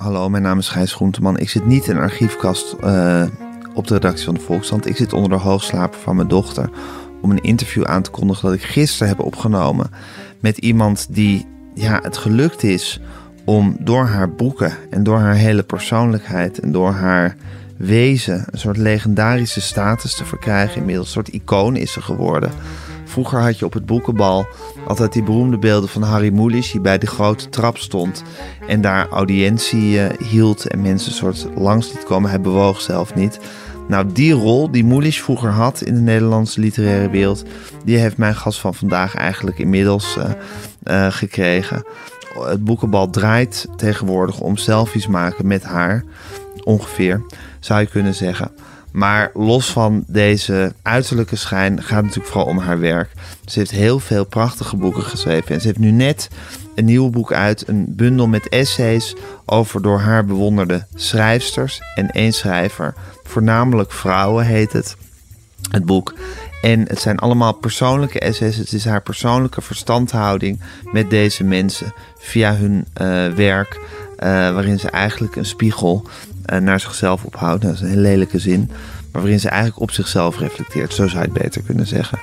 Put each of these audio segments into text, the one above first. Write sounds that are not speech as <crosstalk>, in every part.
Hallo, mijn naam is Gijs Groenteman. Ik zit niet in een archiefkast uh, op de redactie van de Volkskrant. Ik zit onder de hoogslaper van mijn dochter om een interview aan te kondigen dat ik gisteren heb opgenomen met iemand die ja, het gelukt is om door haar boeken en door haar hele persoonlijkheid en door haar wezen een soort legendarische status te verkrijgen. Inmiddels een soort icoon is ze geworden. Vroeger had je op het boekenbal altijd die beroemde beelden van Harry Mulisch... die bij de grote trap stond en daar audiëntie uh, hield... en mensen soort langs liet komen. Hij bewoog zelf niet. Nou, die rol die Mulisch vroeger had in de Nederlandse literaire wereld... die heeft mijn gast van vandaag eigenlijk inmiddels uh, uh, gekregen. Het boekenbal draait tegenwoordig om selfies maken met haar, ongeveer, zou je kunnen zeggen... Maar los van deze uiterlijke schijn gaat het natuurlijk vooral om haar werk. Ze heeft heel veel prachtige boeken geschreven. En ze heeft nu net een nieuw boek uit, een bundel met essays over door haar bewonderde schrijfsters en één schrijver. Voornamelijk vrouwen heet het, het boek. En het zijn allemaal persoonlijke essays. Het is haar persoonlijke verstandhouding met deze mensen via hun uh, werk. Uh, waarin ze eigenlijk een spiegel naar zichzelf ophoudt. Dat is een hele lelijke zin. Maar waarin ze eigenlijk op zichzelf reflecteert. Zo zou je het beter kunnen zeggen.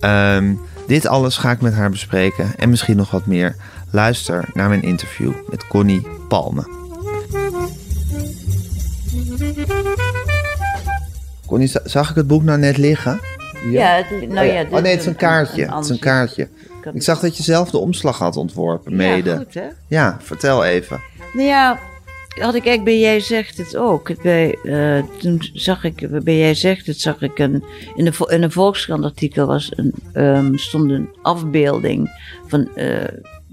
Um, dit alles ga ik met haar bespreken. En misschien nog wat meer. Luister naar mijn interview met Connie Palme. Connie, zag ik het boek nou net liggen? Ja, het, nou ja. oh, oh nee, het is een kaartje. Een, een het is een kaartje. Ik zag dat je zelf de omslag had ontworpen, mede. Ja, goed hè? Ja, vertel even. Nou ja, had ik eigenlijk bij Jij Zegt Het ook. Bij, uh, toen zag ik, bij Jij Zegt Het zag ik een, in een, in een Volkskrant artikel was um, stond een afbeelding van uh,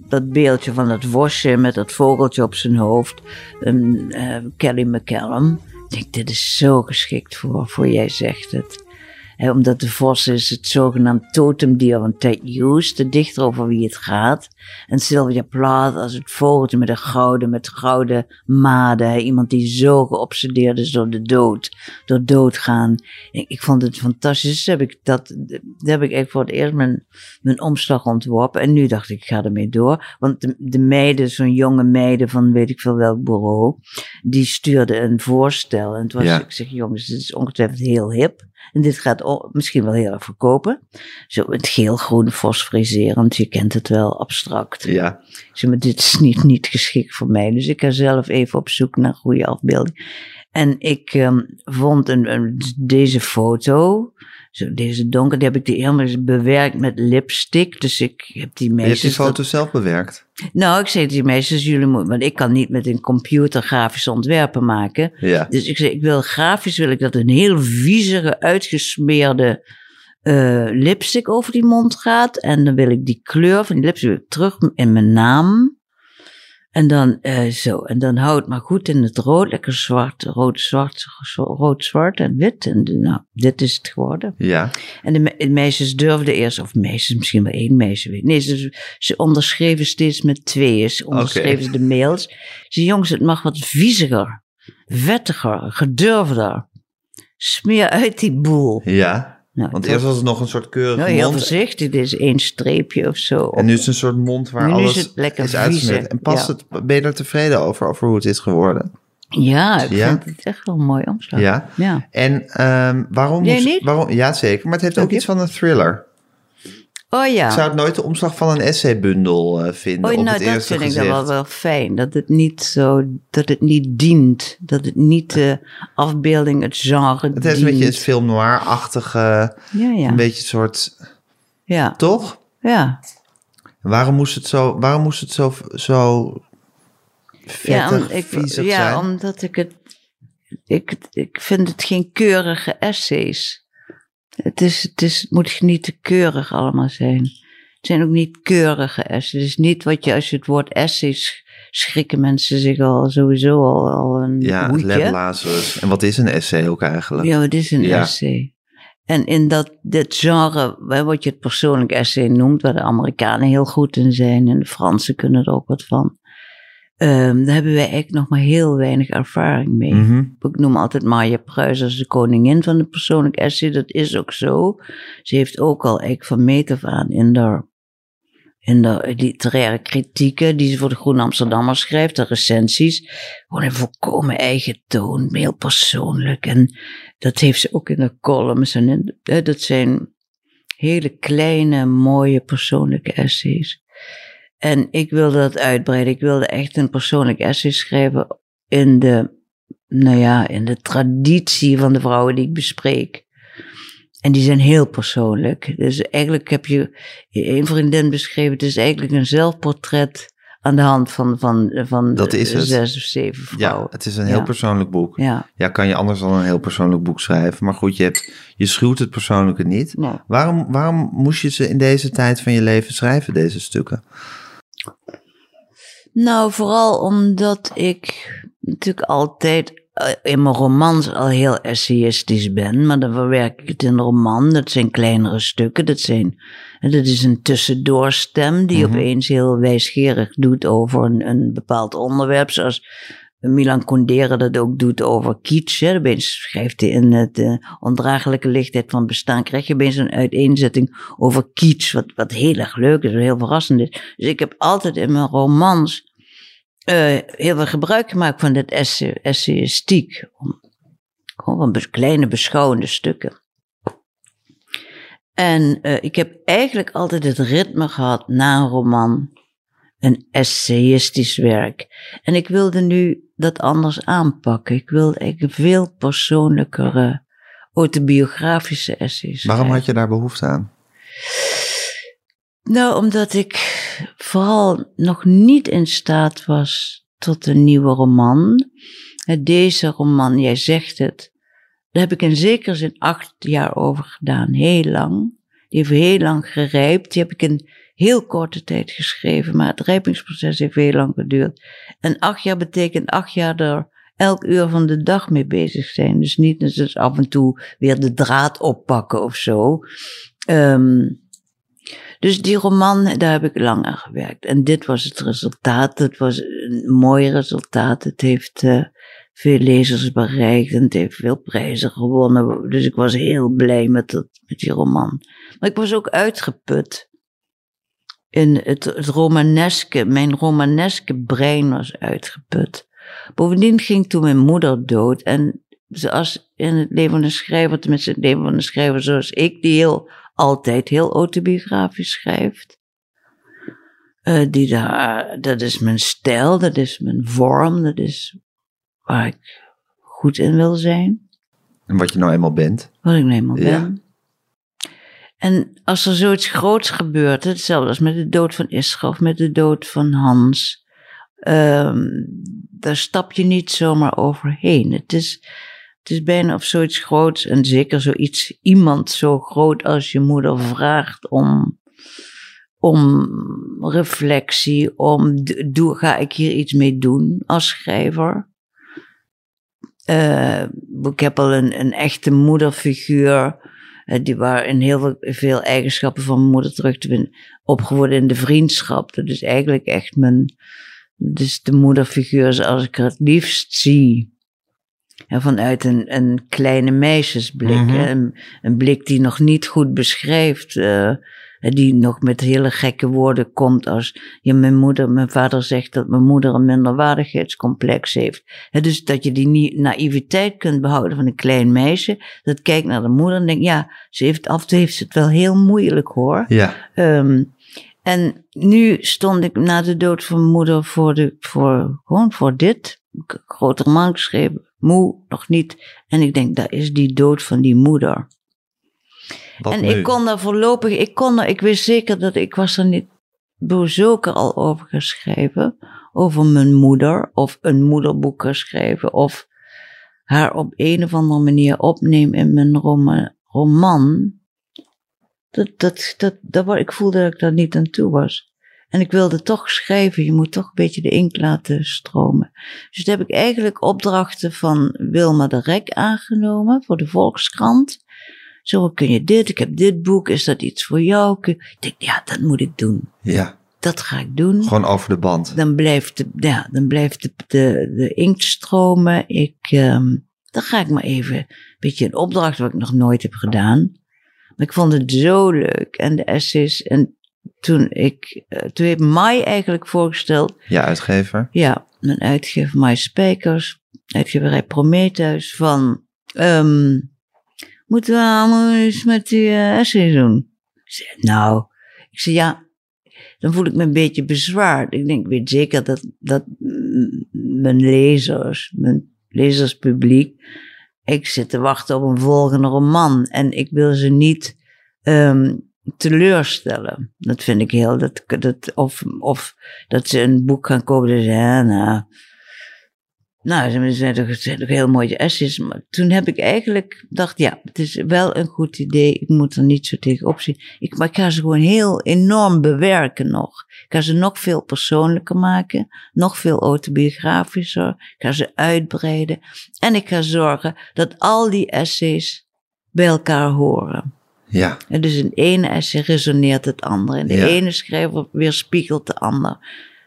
dat beeldje van dat vosje met dat vogeltje op zijn hoofd. Um, Kelly McCallum. Ik denk, dit is zo geschikt voor, voor Jij Zegt Het. He, omdat de vos is het zogenaamd totemdier van Ted Hughes, de dichter over wie het gaat. En Sylvia Plath als het vogeltje met de gouden, met gouden maden. He, iemand die zo geobsedeerd is door de dood, door doodgaan. Ik, ik vond het fantastisch. Dus heb ik dat, dat heb ik echt voor het eerst mijn, mijn omslag ontworpen. En nu dacht ik, ik ga ermee door. Want de, de meiden, zo'n jonge meiden van weet ik veel welk bureau, die stuurde een voorstel. En het was, ja. ik zeg, jongens, dit is ongetwijfeld heel hip. En dit gaat misschien wel heel erg verkopen. Zo het geel-groen fosforiserend, je kent het wel, abstract. Ja. Zeg maar, dit is niet, niet geschikt voor mij. Dus ik ga zelf even op zoek naar goede afbeelding. En ik um, vond een, een, deze foto, zo deze donker, die heb ik die helemaal bewerkt met lipstick. Dus ik heb die meisjes... Je hebt die foto zelf bewerkt? Nou, ik zei die meisjes, jullie moeten, want ik kan niet met een computer grafische ontwerpen maken. Ja. Dus ik zei, ik wil grafisch, wil ik dat een heel viezige, uitgesmeerde uh, lipstick over die mond gaat. En dan wil ik die kleur van die lipstick terug in mijn naam. En dan uh, zo, en dan hou het maar goed in het rood, lekker zwart, rood, zwart, rood, zwart en wit. En nou, dit is het geworden. Ja. En de, me de meisjes durfden eerst, of meisjes, misschien wel één meisje, Nee, ze, ze onderschreven steeds met tweeën, ze onderschreven okay. de mails. Ze jongens, het mag wat vieziger, vettiger, gedurfder. Smeer uit die boel. Ja. Nou, Want eerst was het nog een soort keurig nou, heel voorzichtig, dit is één streepje of zo. En nu is het een soort mond waar nu alles is, het lekker is. En past ja. het, ben je er tevreden over, over hoe het is geworden? Ja, ik ja? vind het echt wel een mooi omslag. Ja? ja. En um, waarom... Jij moest, niet? waarom? Ja, zeker. Maar het heeft ook iets van een thriller. Oh ja. Ik zou het nooit de omslag van een essaybundel uh, vinden Oh, op nou, het dat vind ik dan wel, wel fijn. Dat het niet zo, dat het niet dient. Dat het niet de afbeelding, het genre Het heeft een beetje een film noir-achtige, Ja, ja. een beetje een soort... Ja, Toch? ja. Waarom moest het zo, waarom moest het zo, zo vettig, om- ik, viezig ja zijn? omdat ik het, ik, ik vind het geen keurige essays. Het, is, het is, moet niet te keurig allemaal zijn. Het zijn ook niet keurige essays. Het is niet wat je, als je het woord essays, schrikken mensen zich al sowieso al, al een Ja, het hoedje. En wat is een essay ook eigenlijk? Ja, het is een Ja. essay. En in dat, dit genre, wat je het persoonlijk essay noemt, waar de Amerikanen heel goed in zijn en de Fransen kunnen er ook wat van, ehm, daar hebben wij eigenlijk nog maar heel weinig ervaring mee. Mhm. Ik noem altijd Marja Pruis als de koningin van de persoonlijk essay. Dat is ook zo. Ze heeft ook al eigenlijk van meet af aan in haar, in de literaire kritieken die ze voor de Groene Amsterdammer schrijft, de recensies, gewoon een volkomen eigen toon, heel persoonlijk. En dat heeft ze ook in de columns. En in, dat zijn hele kleine, mooie persoonlijke essays. En ik wilde dat uitbreiden. Ik wilde echt een persoonlijk essay schrijven in de, nou ja, in de traditie van de vrouwen die ik bespreek. En die zijn heel persoonlijk. Dus eigenlijk heb je een vriendin beschreven, het is eigenlijk een zelfportret aan de hand van, van, van Dat is het. zes of zeven vrouwen. Ja, het is een heel Ja. persoonlijk boek. Ja, Ja, kan je anders dan een heel persoonlijk boek schrijven. Maar goed, je, hebt, je schuwt het persoonlijke niet. Waarom, waarom moest je ze in deze tijd van je leven schrijven, deze stukken? Nou, vooral omdat ik natuurlijk altijd eh, in mijn romans al heel essayistisch ben, maar dan verwerk ik het in een roman. Dat zijn kleinere stukken, dat, zijn, dat is een tussendoor-stem die Mhm. opeens heel wijsgerig doet over een, een bepaald onderwerp, zoals Milan Kundera dat ook doet over kitsch. Hè. Schrijft hij in het eh, ondraaglijke lichtheid van bestaan, krijg je opeens een uiteenzetting over kitsch, wat, wat heel erg leuk is, wat heel verrassend is. Dus ik heb altijd in mijn romans eh, heel veel gebruik gemaakt van dit essay, essayistiek. Gewoon van kleine beschouwende stukken. En eh, ik heb eigenlijk altijd het ritme gehad na een roman, een essayistisch werk. En ik wilde nu dat anders aanpakken. Ik wilde veel persoonlijkere autobiografische essays. Waarom had je daar behoefte aan? Nou, omdat ik vooral nog niet in staat was tot een nieuwe roman. Deze roman, jij zegt het, daar heb ik in zekere zin acht jaar over gedaan, heel lang. Die heeft heel lang gerijpt, die heb ik in heel korte tijd geschreven, maar het rijpingsproces heeft heel lang geduurd. En acht jaar betekent acht jaar er elk uur van de dag mee bezig zijn. Dus niet dus af en toe weer de draad oppakken of zo. Ehm, dus die roman, daar heb ik lang aan gewerkt. En dit was het resultaat. Het was een mooi resultaat. Het heeft eh, veel lezers bereikt en het heeft veel prijzen gewonnen. Dus ik was heel blij met, dat, met die roman. Maar ik was ook uitgeput. In het, het romaneske, mijn romaneske brein was uitgeput. Bovendien ging toen mijn moeder dood. En zoals in het leven van een schrijver, tenminste in het leven van een schrijver zoals ik, die heel altijd heel autobiografisch schrijft. Eh, die daar, dat is mijn stijl, dat is mijn vorm, dat is waar ik goed in wil zijn, En wat je nou eenmaal bent. wat ik nu eenmaal Ja. ben. En als er zoiets groots gebeurt, hetzelfde als met de dood van Isra of met de dood van Hans, ehm, daar stap je niet zomaar overheen. Het is, het is bijna of zoiets groots, en zeker zoiets, iemand zo groot als je moeder vraagt om, om reflectie, om, doe, ga ik hier iets mee doen als schrijver? Eh, ik heb al een, een echte moederfiguur, die waar in heel veel, veel eigenschappen van mijn moeder terug te vinden, opgevoed in de vriendschap. Dat is eigenlijk echt mijn, dus de moederfiguur zoals ik haar het liefst zie. En vanuit een, een kleine meisjesblik. Mhm. een blik die nog niet goed beschrijft. eh, die nog met hele gekke woorden komt als... Ja, mijn moeder, mijn vader zegt dat mijn moeder een minderwaardigheidscomplex heeft. Hè, dus dat je die naïviteit kunt behouden van een klein meisje. Dat kijkt naar de moeder en denkt... Ja, ze heeft, af en toe heeft ze het wel heel moeilijk hoor. Ja. Ehm, en nu stond ik na de dood van mijn moeder voor, de, voor, gewoon voor dit. Ik heb een grote roman geschreven, moe, nog niet. En ik denk, dat is die dood van die moeder. Wat en nu? ik kon daar voorlopig, ik kon er, ik wist zeker dat ik was er niet bezoeken al over geschreven. Over mijn moeder, of een moederboek geschreven, of haar op een of andere manier opnemen in mijn roma- roman. Dat, dat, dat, dat, ik voelde dat ik daar niet aan toe was. En ik wilde toch schrijven, je moet toch een beetje de inkt laten stromen. Dus toen heb ik eigenlijk opdrachten van Wilma de Rek aangenomen voor de Volkskrant. Zo kun je dit, ik heb dit boek, is dat iets voor jou? Ik denk, ja, dat moet ik doen. Ja, Dat ga ik doen. gewoon over de band. Dan blijft de, ja, dan blijft de, de, de inkt stromen. Ik, ehm, dan ga ik maar even een beetje een opdracht wat ik nog nooit heb gedaan. Maar ik vond het zo leuk. En de essays. En toen ik, eh, toen heeft Mai eigenlijk voorgesteld, Ja, uitgever. ja, een uitgever Mai Spijkers, uitgeverij Prometheus, van, ehm, moeten we allemaal eens met die essays doen? Ik zei, nou, ik zei, ja, dan voel ik me een beetje bezwaard. Ik denk, ik weet zeker dat, dat mijn lezers, mijn lezerspubliek, ik zit te wachten op een volgende roman en ik wil ze niet ehm, teleurstellen. Dat vind ik heel, dat, dat, of, of dat ze een boek gaan kopen en zeggen, ja, nou, nou, ze zijn toch, het zijn toch heel mooie essays. Maar toen heb ik eigenlijk dacht, ja, het is wel een goed idee. Ik moet er niet zo tegenop zien. Ik, maar ik ga ze gewoon heel enorm bewerken nog. Ik ga ze nog veel persoonlijker maken. Nog veel autobiografischer. Ik ga ze uitbreiden. En ik ga zorgen dat al die essays bij elkaar horen. Ja, En dus in ene essay resoneert het andere. En de Ja. ene schrijver weerspiegelt de ander.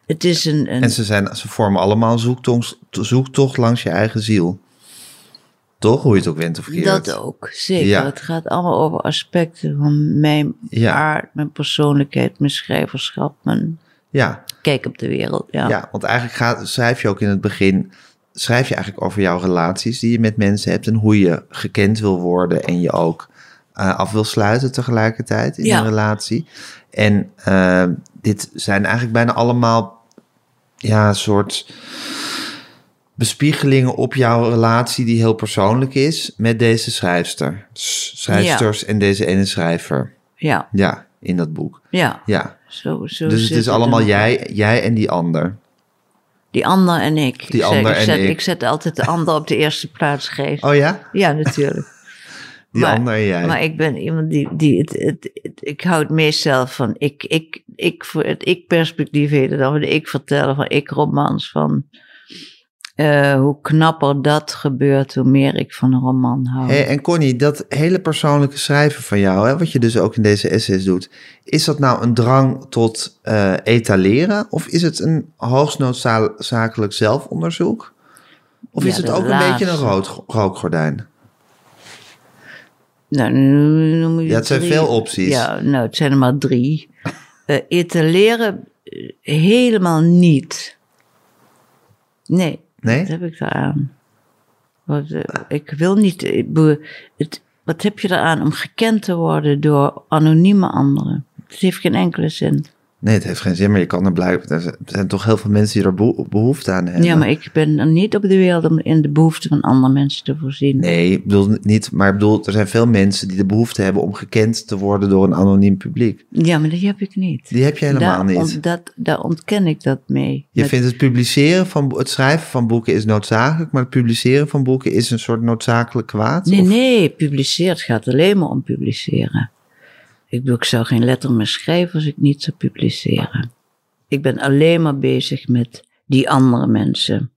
Het is een, een en ze, zijn, ze vormen allemaal zoektocht, zoektocht langs je eigen ziel. Toch? Hoe je het ook went of keert. Dat ook, zeker. Ja. Het gaat allemaal over aspecten van mijn Ja. aard, mijn persoonlijkheid, mijn schrijverschap, mijn Ja, kijk op de wereld. Ja, ja. want eigenlijk gaat, schrijf je ook in het begin... schrijf je eigenlijk over jouw relaties die je met mensen hebt... en hoe je gekend wil worden en je ook eh, af wil sluiten tegelijkertijd in een relatie. En eh, dit zijn eigenlijk bijna allemaal ja, een soort bespiegelingen op jouw relatie die heel persoonlijk is met deze schrijfster. Schrijfsters en deze ene schrijver. ja, Ja, in dat boek. ja. Ja. Zo, zo Dus het is allemaal jij, jij en die ander. Die ander en ik. Die ik ander ik en zet, ik. Ik zet altijd de ander op de eerste plaats geest. Oh ja? Ja, natuurlijk. Die Maar- ander en jij. Maar ik ben iemand die, die het, het, het- ik hou het meest zelf van ik, ik, ik voor het ik-perspectief heet het dan, de ik vertellen van ik-romans, van eh, hoe knapper dat gebeurt, hoe meer ik van een roman hou. Hé, en Connie, dat hele persoonlijke schrijven van jou, hè, wat je dus ook in deze essays doet, is dat nou een drang tot eh, etaleren? Of is het een hoogst noodzakelijk zelfonderzoek? Of Ja, is het ook een beetje een rood, rookgordijn? Nou, nu noem je Ja, het zijn drie. veel opties. Ja, nou, het zijn er maar drie. <laughs> Eh etaleren eh, helemaal niet. Nee, Nee? wat heb ik daaraan? Wat, eh, ik wil niet... ik het, wat heb je eraan om gekend te worden door anonieme anderen? Het heeft geen enkele zin. Nee, het heeft geen zin, maar je kan er blijven. Er zijn- toch heel veel mensen die er beho- behoefte aan hebben. Ja, maar ik ben er niet op de wereld om in de behoeften van andere mensen te voorzien. Nee, ik bedoel niet, maar ik bedoel, er zijn veel mensen die de behoefte hebben om gekend te worden door een anoniem publiek. Ja, maar die heb ik niet. Die heb je helemaal daar, niet. ont- dat, daar ontken ik dat mee. Je Met- vindt het publiceren van het schrijven van boeken is noodzakelijk, maar het publiceren van boeken is een soort noodzakelijk kwaad? Nee, Of- nee, publiceert gaat alleen maar om publiceren. Ik bedoel, ik zou geen letter meer schrijven als ik niet zou publiceren. Ik ben alleen maar bezig met die andere mensen.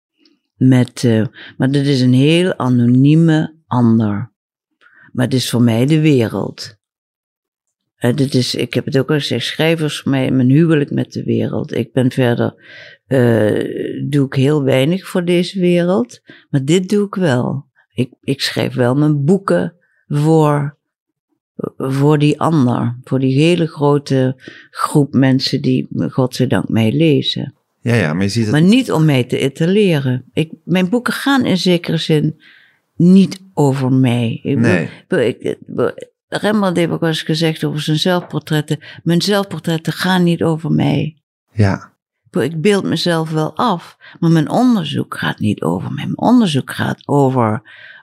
Met, eh, maar dit is een heel anonieme ander. Maar het is voor mij de wereld. Eh, dit is, ik heb het ook al gezegd, schrijvers voor mij mijn huwelijk met de wereld. Ik ben verder, eh, doe ik heel weinig voor deze wereld. Maar dit doe ik wel. Ik, ik schrijf wel mijn boeken voor, voor die ander. Voor die hele grote groep mensen die, godzijdank, mij lezen. Ja, ja, maar je ziet het. Maar niet om mij te etaleren. Ik, mijn boeken gaan in zekere zin niet over mij. Ik, Nee. bedoel, ik, ik- Rembrandt heeft ook wel eens gezegd over zijn zelfportretten. Mijn zelfportretten gaan niet over mij. Ja, Ik beeld mezelf wel af, maar mijn onderzoek gaat niet over mij. Mijn onderzoek gaat over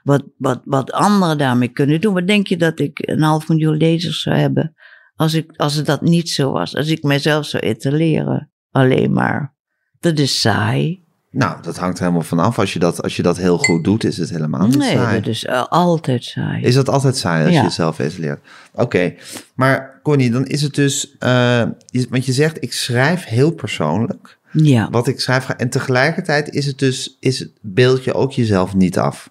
wat, wat, wat anderen daarmee kunnen doen. Wat denk je dat ik een half miljoen lezers zou hebben als, ik, als het dat niet zo was? Als ik mezelf zou etaleren, alleen maar. Dat is saai. nou, dat hangt helemaal vanaf. Als je dat, als je dat heel goed doet, is het helemaal niet nee, saai. dat is eh, altijd saai. Is dat altijd saai als Ja. je jezelf etaleert? Oké, maar Connie, dan is het dus... eh, want je zegt, ik schrijf heel persoonlijk. ja. Wat ik schrijf, en tegelijkertijd is het dus... Is het, beeld je ook jezelf niet af.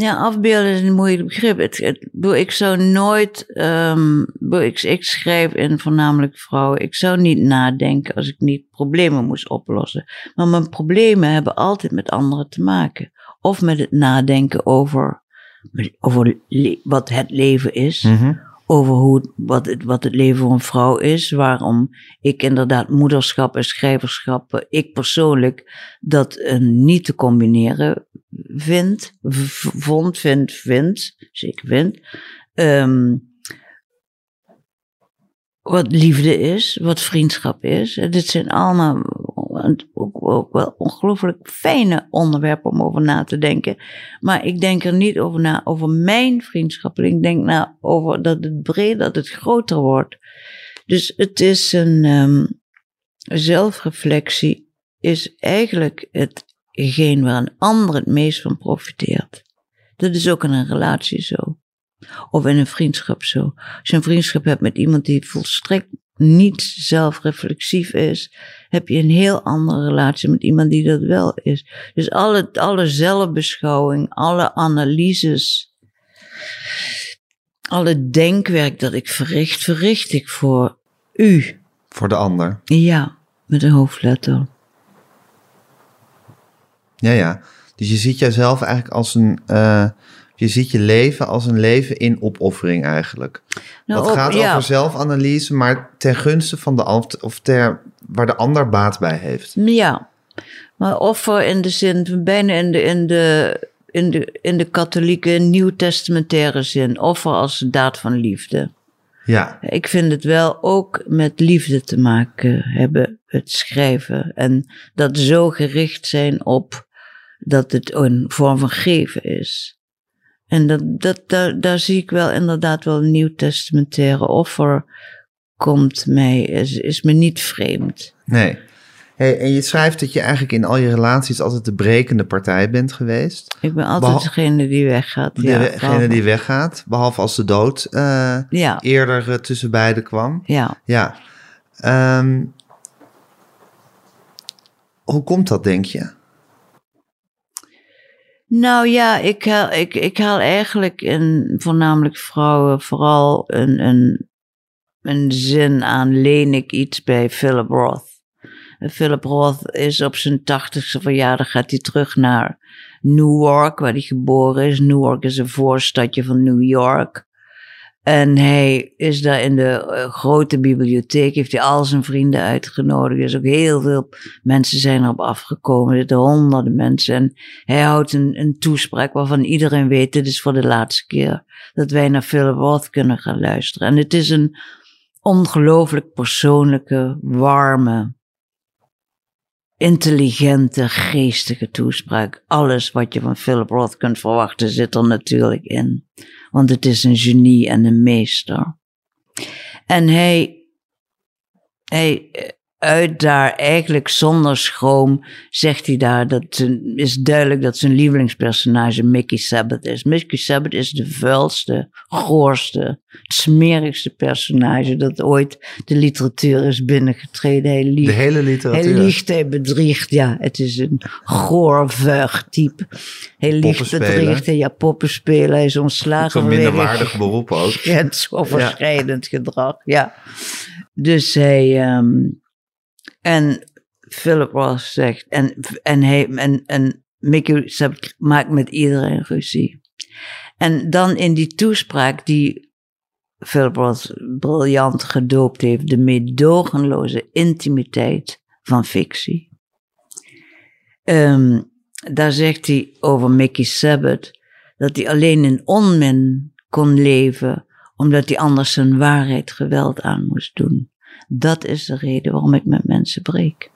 Ja, afbeelden is een moeilijk begrip. Het, het, ik bedoel, ik zou nooit, ehm, ik bedoel, ik, ik schrijf in voornamelijk vrouwen. Ik zou niet nadenken als ik niet problemen moest oplossen. Maar mijn problemen hebben altijd met anderen te maken. Of met het nadenken over, over wat het leven is. Mhm. over hoe, wat, het, wat het leven voor een vrouw is. Waarom ik inderdaad moederschap en schrijverschap, ik persoonlijk, dat uh, niet te combineren vind, vond, vind, vind, zeker vind. Um, wat liefde is, wat vriendschap is. Dit zijn allemaal ook, wel ongelooflijk fijne onderwerpen om over na te denken. Maar ik denk er niet over na, over mijn vriendschap. Ik denk na over dat het breder, dat het groter wordt. Dus het is een um, zelfreflectie, is eigenlijk hetgeen waar een ander het meest van profiteert. Dat is ook in een relatie zo. Of in een vriendschap zo. Als je een vriendschap hebt met iemand die volstrekt niet zelfreflexief is, heb je een heel andere relatie met iemand die dat wel is. Dus alle, alle zelfbeschouwing, alle analyses, alle denkwerk dat ik verricht, verricht ik voor u. Voor de ander. Ja, met een hoofdletter. Ja, ja. Dus je ziet jezelf eigenlijk als een. Uh, je ziet je leven als een leven in opoffering eigenlijk. Nou, dat gaat over zelfanalyse, maar ten gunste van de ander, of ter, waar de ander baat bij heeft. Ja, maar offer in de zin, bijna in de, in de, in de, in de katholieke nieuwtestamentaire zin. Offer als daad van liefde. Ja. Ik vind het wel ook met liefde te maken hebben, het schrijven. En dat zo gericht zijn op dat het een vorm van geven is. En dat, dat, daar, daar zie ik wel inderdaad wel een nieuwtestamentaire offer komt mij, is, is me niet vreemd. Nee. Hey, en je schrijft dat je eigenlijk in al je relaties altijd de brekende partij bent geweest. Ik ben altijd degene die weggaat. Ja, degene die weggaat, behalve als de dood uh, ja. eerder uh, tussen beiden kwam. Ja. ja. Um, hoe komt dat, denk je? Nou ja, ik haal, ik, ik haal eigenlijk in voornamelijk vrouwen vooral een, een, een zin aan leen ik iets bij Philip Roth. Philip Roth is op zijn tachtigste verjaardag gaat hij terug naar Newark, waar hij geboren is. Newark is een voorstadje van New York. En hij is daar in de eh, grote bibliotheek, heeft hij al zijn vrienden uitgenodigd. Is ook heel veel mensen zijn erop afgekomen, er zijn honderden mensen. En hij houdt een, een toespraak waarvan iedereen weet, dit is voor de laatste keer dat wij naar Philip Roth kunnen gaan luisteren. En het is een ongelooflijk persoonlijke, warme, intelligente, geestige toespraak. Alles wat je van Philip Roth kunt verwachten zit er natuurlijk in want het is een genie en een meester. En hij, hij uit daar eigenlijk zonder schroom zegt hij daar dat is duidelijk dat zijn lievelingspersonage Mickey Sabbath is. Mickey Sabbath is de vuilste, goorste, smerigste personage dat ooit de literatuur is binnengetreden. Hij liegt, de hele literatuur. Hij liegt, hij bedriegt. Ja, het is een goor, vuig type. Hij liegt, bedriegt. Ja, poppen spelen. Hij is ontslagen. Een minderwaardig beroep ook. Grensoverschrijdend <laughs> ja. gedrag, ja. Dus hij... Um, en Philip Roth zegt, en, en, hij, en, en Mickey maakt met iedereen ruzie. En dan in die toespraak die Philip Roth briljant gedoopt heeft, de meedogenloze intimiteit van fictie. Um, daar zegt hij over Mickey Sabbath dat hij alleen in onmin kon leven omdat hij anders zijn waarheid geweld aan moest doen. Dat is de reden waarom ik met mensen breek.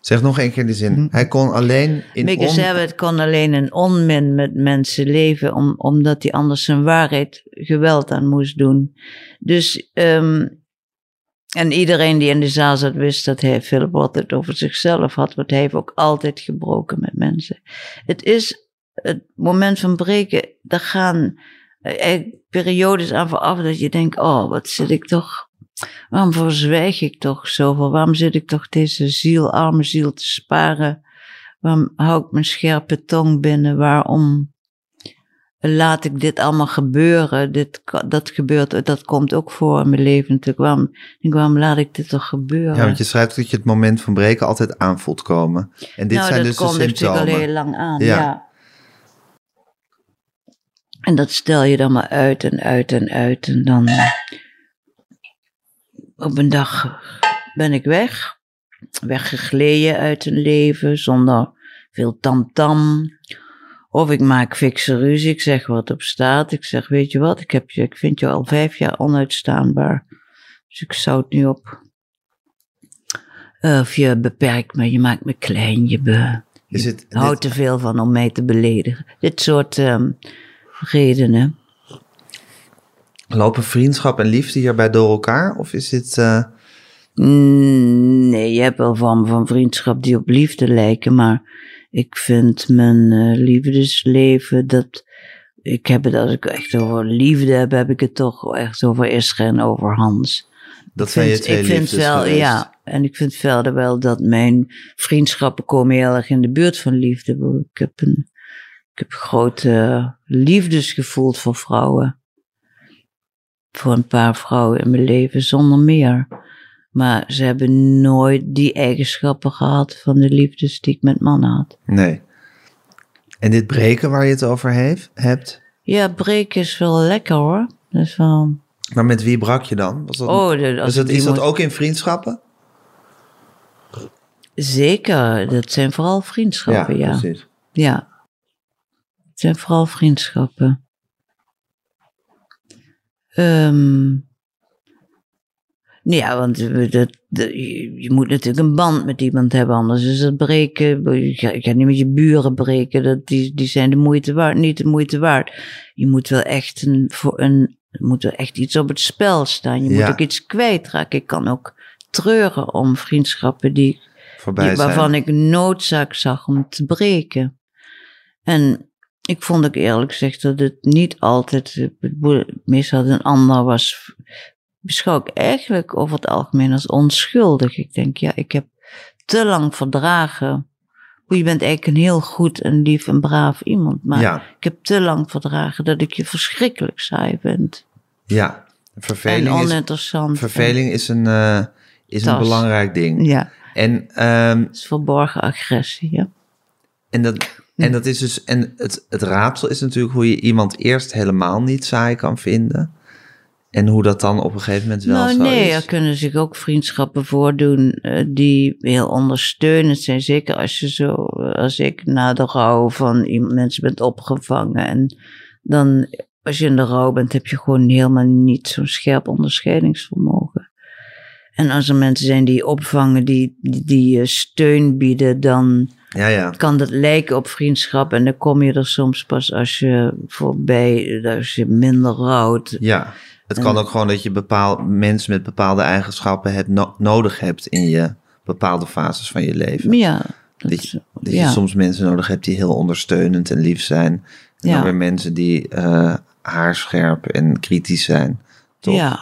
Zeg nog een keer die zin. Hm. Hij kon alleen in Mickey Sabbath kon alleen in onmin met mensen leven, om, omdat hij anders zijn waarheid geweld aan moest doen. Dus, um, en iedereen die in de zaal zat wist dat hij Philip het over zichzelf had, want hij heeft ook altijd gebroken met mensen. Het is het moment van breken, daar gaan eh, periodes aan vooraf dat je denkt, oh, wat zit ik toch Waarom verzwijg ik toch zoveel? Waarom zit ik toch deze ziel, arme ziel te sparen? Waarom hou ik mijn scherpe tong binnen? Waarom laat ik dit allemaal gebeuren? Dit, dat gebeurt, dat komt ook voor in mijn leven natuurlijk. Waarom, waarom laat ik dit toch gebeuren? Ja, want je schrijft dat je het moment van breken altijd aanvoelt komen. En dit nou, zijn dus de symptomen. dat komt natuurlijk al heel lang aan, ja. En dat stel je dan maar uit en uit en uit. En dan op een dag ben ik weg. Weggegleden uit een leven zonder veel tamtam. Of ik maak fikse ruzie. Ik zeg wat op staat. Ik zeg, weet je wat, ik, heb je, ik vind je al vijf jaar onuitstaanbaar. Dus ik zou het nu op. Of je beperkt me, je maakt me klein, je, be, je houdt dit- te veel van om mij te beledigen. Dit soort ehm, redenen. Lopen vriendschap en liefde hierbij door elkaar? Of is dit... eh, Mm, Nee, je hebt wel vormen van vriendschap die op liefde lijken, maar ik vind mijn eh, liefdesleven dat. Ik heb het als ik echt over liefde heb, heb ik het toch echt over Israël en over Hans. dat zijn je twee ik vind wel, geweest? ja, en ik vind verder wel dat mijn vriendschappen komen heel erg in de buurt van liefde. Ik heb een, ik heb grote liefdes gevoeld voor vrouwen. Voor een paar vrouwen in mijn leven, zonder meer. Maar ze hebben nooit die eigenschappen gehad van de liefdes die ik met mannen had. Nee. En dit breken waar je het over heeft, hebt... Ja, breken is wel lekker hoor. Dat is wel... Maar met wie brak je dan? Was dat, Oh, de, dat, is dat ook in vriendschappen? Zeker, dat zijn vooral vriendschappen, ja. precies. Ja. Het zijn vooral vriendschappen. Ehm nou ja, want dat, dat- je, moet natuurlijk een band met iemand hebben, anders is het breken. Je gaat, je gaat niet met je buren breken, dat, die, die zijn de moeite waard, niet de moeite waard. Je moet wel echt, een, voor een, moet wel echt iets op het spel staan. Je moet ook iets kwijtraken. Ik kan ook treuren om vriendschappen die die- zijn. waarvan ik noodzaak zag om te breken. En ik vond ook eerlijk gezegd dat het niet altijd, meestal een ander was, beschouw ik eigenlijk over het algemeen als onschuldig. Ik denk, ja, ik heb te lang verdragen. Je bent eigenlijk een heel goed en lief en braaf iemand, maar Ja, ik heb te lang verdragen dat ik je verschrikkelijk saai vind. ja. En Verveling, is, oninteressant. verveling is, een, eh, is een belangrijk ding. Ja, En, ehm, het is verborgen agressie, ja. En, dat, en dat is dus. En het, het raadsel is natuurlijk hoe je iemand eerst helemaal niet saai kan vinden. En hoe dat dan op een gegeven moment wel nou, zo nee, is. er kunnen zich ook vriendschappen voordoen eh, die heel ondersteunend zijn. Zeker als je zo, eh, als ik na de rouw van iemand, mensen bent opgevangen. En dan, als je in de rouw bent, heb je gewoon helemaal niet zo'n scherp onderscheidingsvermogen. En als er mensen zijn die je opvangen, die, die, die je steun bieden, dan Ja, ja. kan dat lijken op vriendschap. En dan kom je er soms pas als je voorbij, als je minder rouwt. Ja. Het kan ook gewoon dat je bepaal, mensen met bepaalde eigenschappen hebt no- nodig hebt in je bepaalde fases van je leven. Ja, dat, Dat je, dat ja. je soms mensen nodig hebt die heel ondersteunend en lief zijn. En Ja. dan weer mensen die eh, haarscherp en kritisch zijn. Toch? Ja.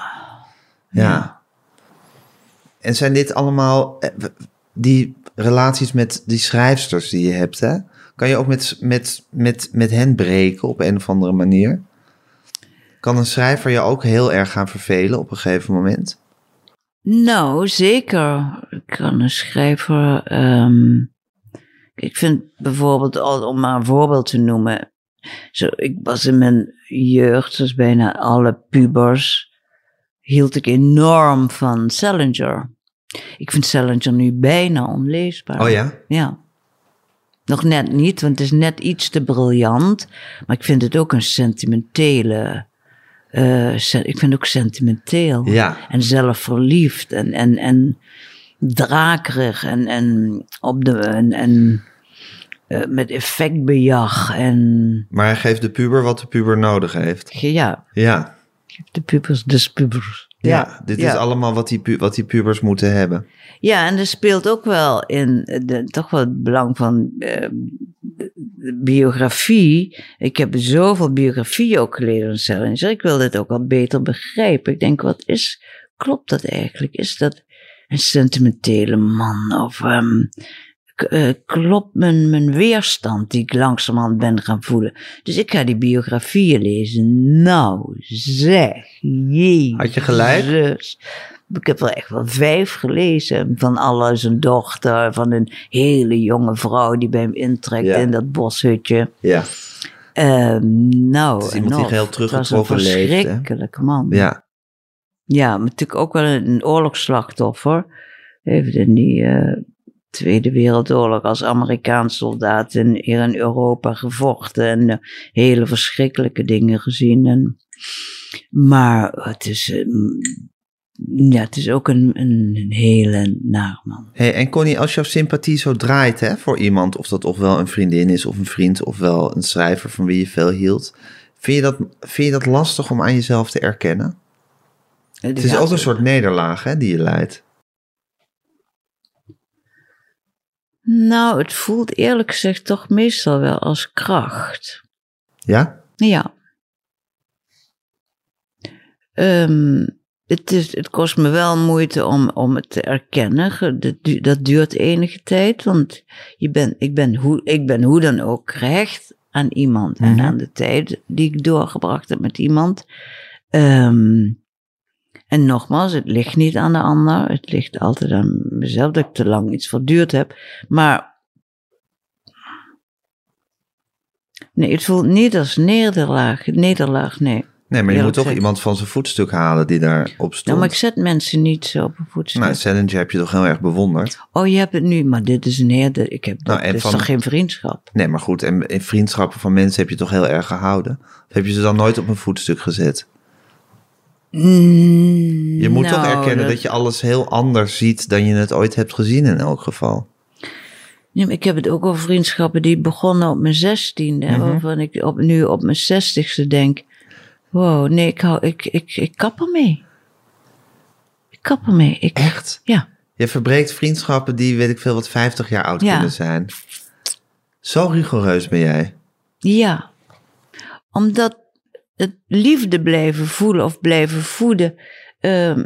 Ja. En zijn dit allemaal eh, die relaties met die schrijfsters die je hebt, hè? Kan je ook met, met, met, met hen breken op een of andere manier? Kan een schrijver je ook heel erg gaan vervelen op een gegeven moment? Nou, zeker. Kan een schrijver. ehm, ik vind bijvoorbeeld, om maar een voorbeeld te noemen. Zo, ik was in mijn jeugd, zoals bijna alle pubers, hield ik enorm van Salinger. Ik vind Salinger nu bijna onleesbaar. Oh ja? Ja. Nog net niet, want het is net iets te briljant. Maar ik vind het ook een sentimentele. eh, sen- ik vind het ook sentimenteel. Ja. En zelfverliefd en, en, en drakerig en, en, op de, en, en eh, met effectbejag. En Maar hij geeft de puber wat de puber nodig heeft. ja, Ja. de pubers, dus pubers. Ja, dit is allemaal wat die, pu- wat die pubers moeten hebben. Ja, en er speelt ook wel in de, toch wel het belang van eh, biografie. Ik heb zoveel biografieën ook gelezen van Salinger. Ik wil dit ook wel beter begrijpen. Ik denk, wat is, klopt dat eigenlijk? Is dat een sentimentele man? Of ehm, eh, klopt mijn, mijn weerstand die ik langzamerhand ben gaan voelen? Dus ik ga die biografieën lezen. Nou, zeg, jee. Had je gelijk? Ik heb er echt wel vijf gelezen. Van alle zijn dochter, van een hele jonge vrouw die bij hem intrekt Ja. in dat boshutje. Ja. Ehm, nou, Het is iemand die was teruggetrokken een leeft, verschrikkelijke man. Ja. Ja, maar natuurlijk ook wel een oorlogsslachtoffer. Heeft in die eh, Tweede Wereldoorlog als Amerikaans soldaat in, hier in Europa gevochten en eh, hele verschrikkelijke dingen gezien. En, maar het is, eh, ja, het is ook een, een, een hele naar man. Hey, en Connie, als jouw sympathie zo draait hè, voor iemand, of dat ofwel een vriendin is of een vriend, ofwel een schrijver van wie je veel hield, vind je dat, vind je dat lastig om aan jezelf te erkennen? Het is ook een soort nederlaag hè, die je leidt. Nou, het voelt eerlijk gezegd toch meestal wel als kracht. Ja? Ja. Ehm, het, is, het kost me wel moeite om, om het te erkennen. Dat, du- dat duurt enige tijd, want je ben, ik, ben hoe, ik ben hoe dan ook gehecht aan iemand en Mhm. aan de tijd die ik doorgebracht heb met iemand. Ehm, en nogmaals, het ligt niet aan de ander. Het ligt altijd aan mezelf dat ik te lang iets verduurd heb. Maar nee, het voelt niet als nederlaag. Nederlaag, nee. Nee, maar je moet toch iemand van zijn voetstuk halen die daarop stond. Nou, maar ik zet mensen niet zo op een voetstuk. Nou, Salinger heb je toch heel erg bewonderd. oh, je hebt het nu, maar dit is een heerde. Ik heb, Nou, dit is van- toch geen vriendschap? Nee, maar goed, en vriendschappen van mensen heb je toch heel erg gehouden? Of heb je ze dan nooit op een voetstuk gezet? Je moet toch Nou, erkennen dat... je alles heel anders ziet dan je het ooit hebt gezien in elk geval. Maar ik heb het ook over vriendschappen die begonnen op mijn zestiende. Mhm. Waarvan ik op, nu op mijn zestigste denk. Wow, nee, ik, hou, ik, ik, ik kap ermee. Ik kap ermee. Ik, Echt? Ja. Je verbreekt vriendschappen die, weet ik veel, wat 50 jaar oud Ja. kunnen zijn. Zo rigoureus ben jij. Ja. Omdat het liefde blijven voelen of blijven voeden. ehm,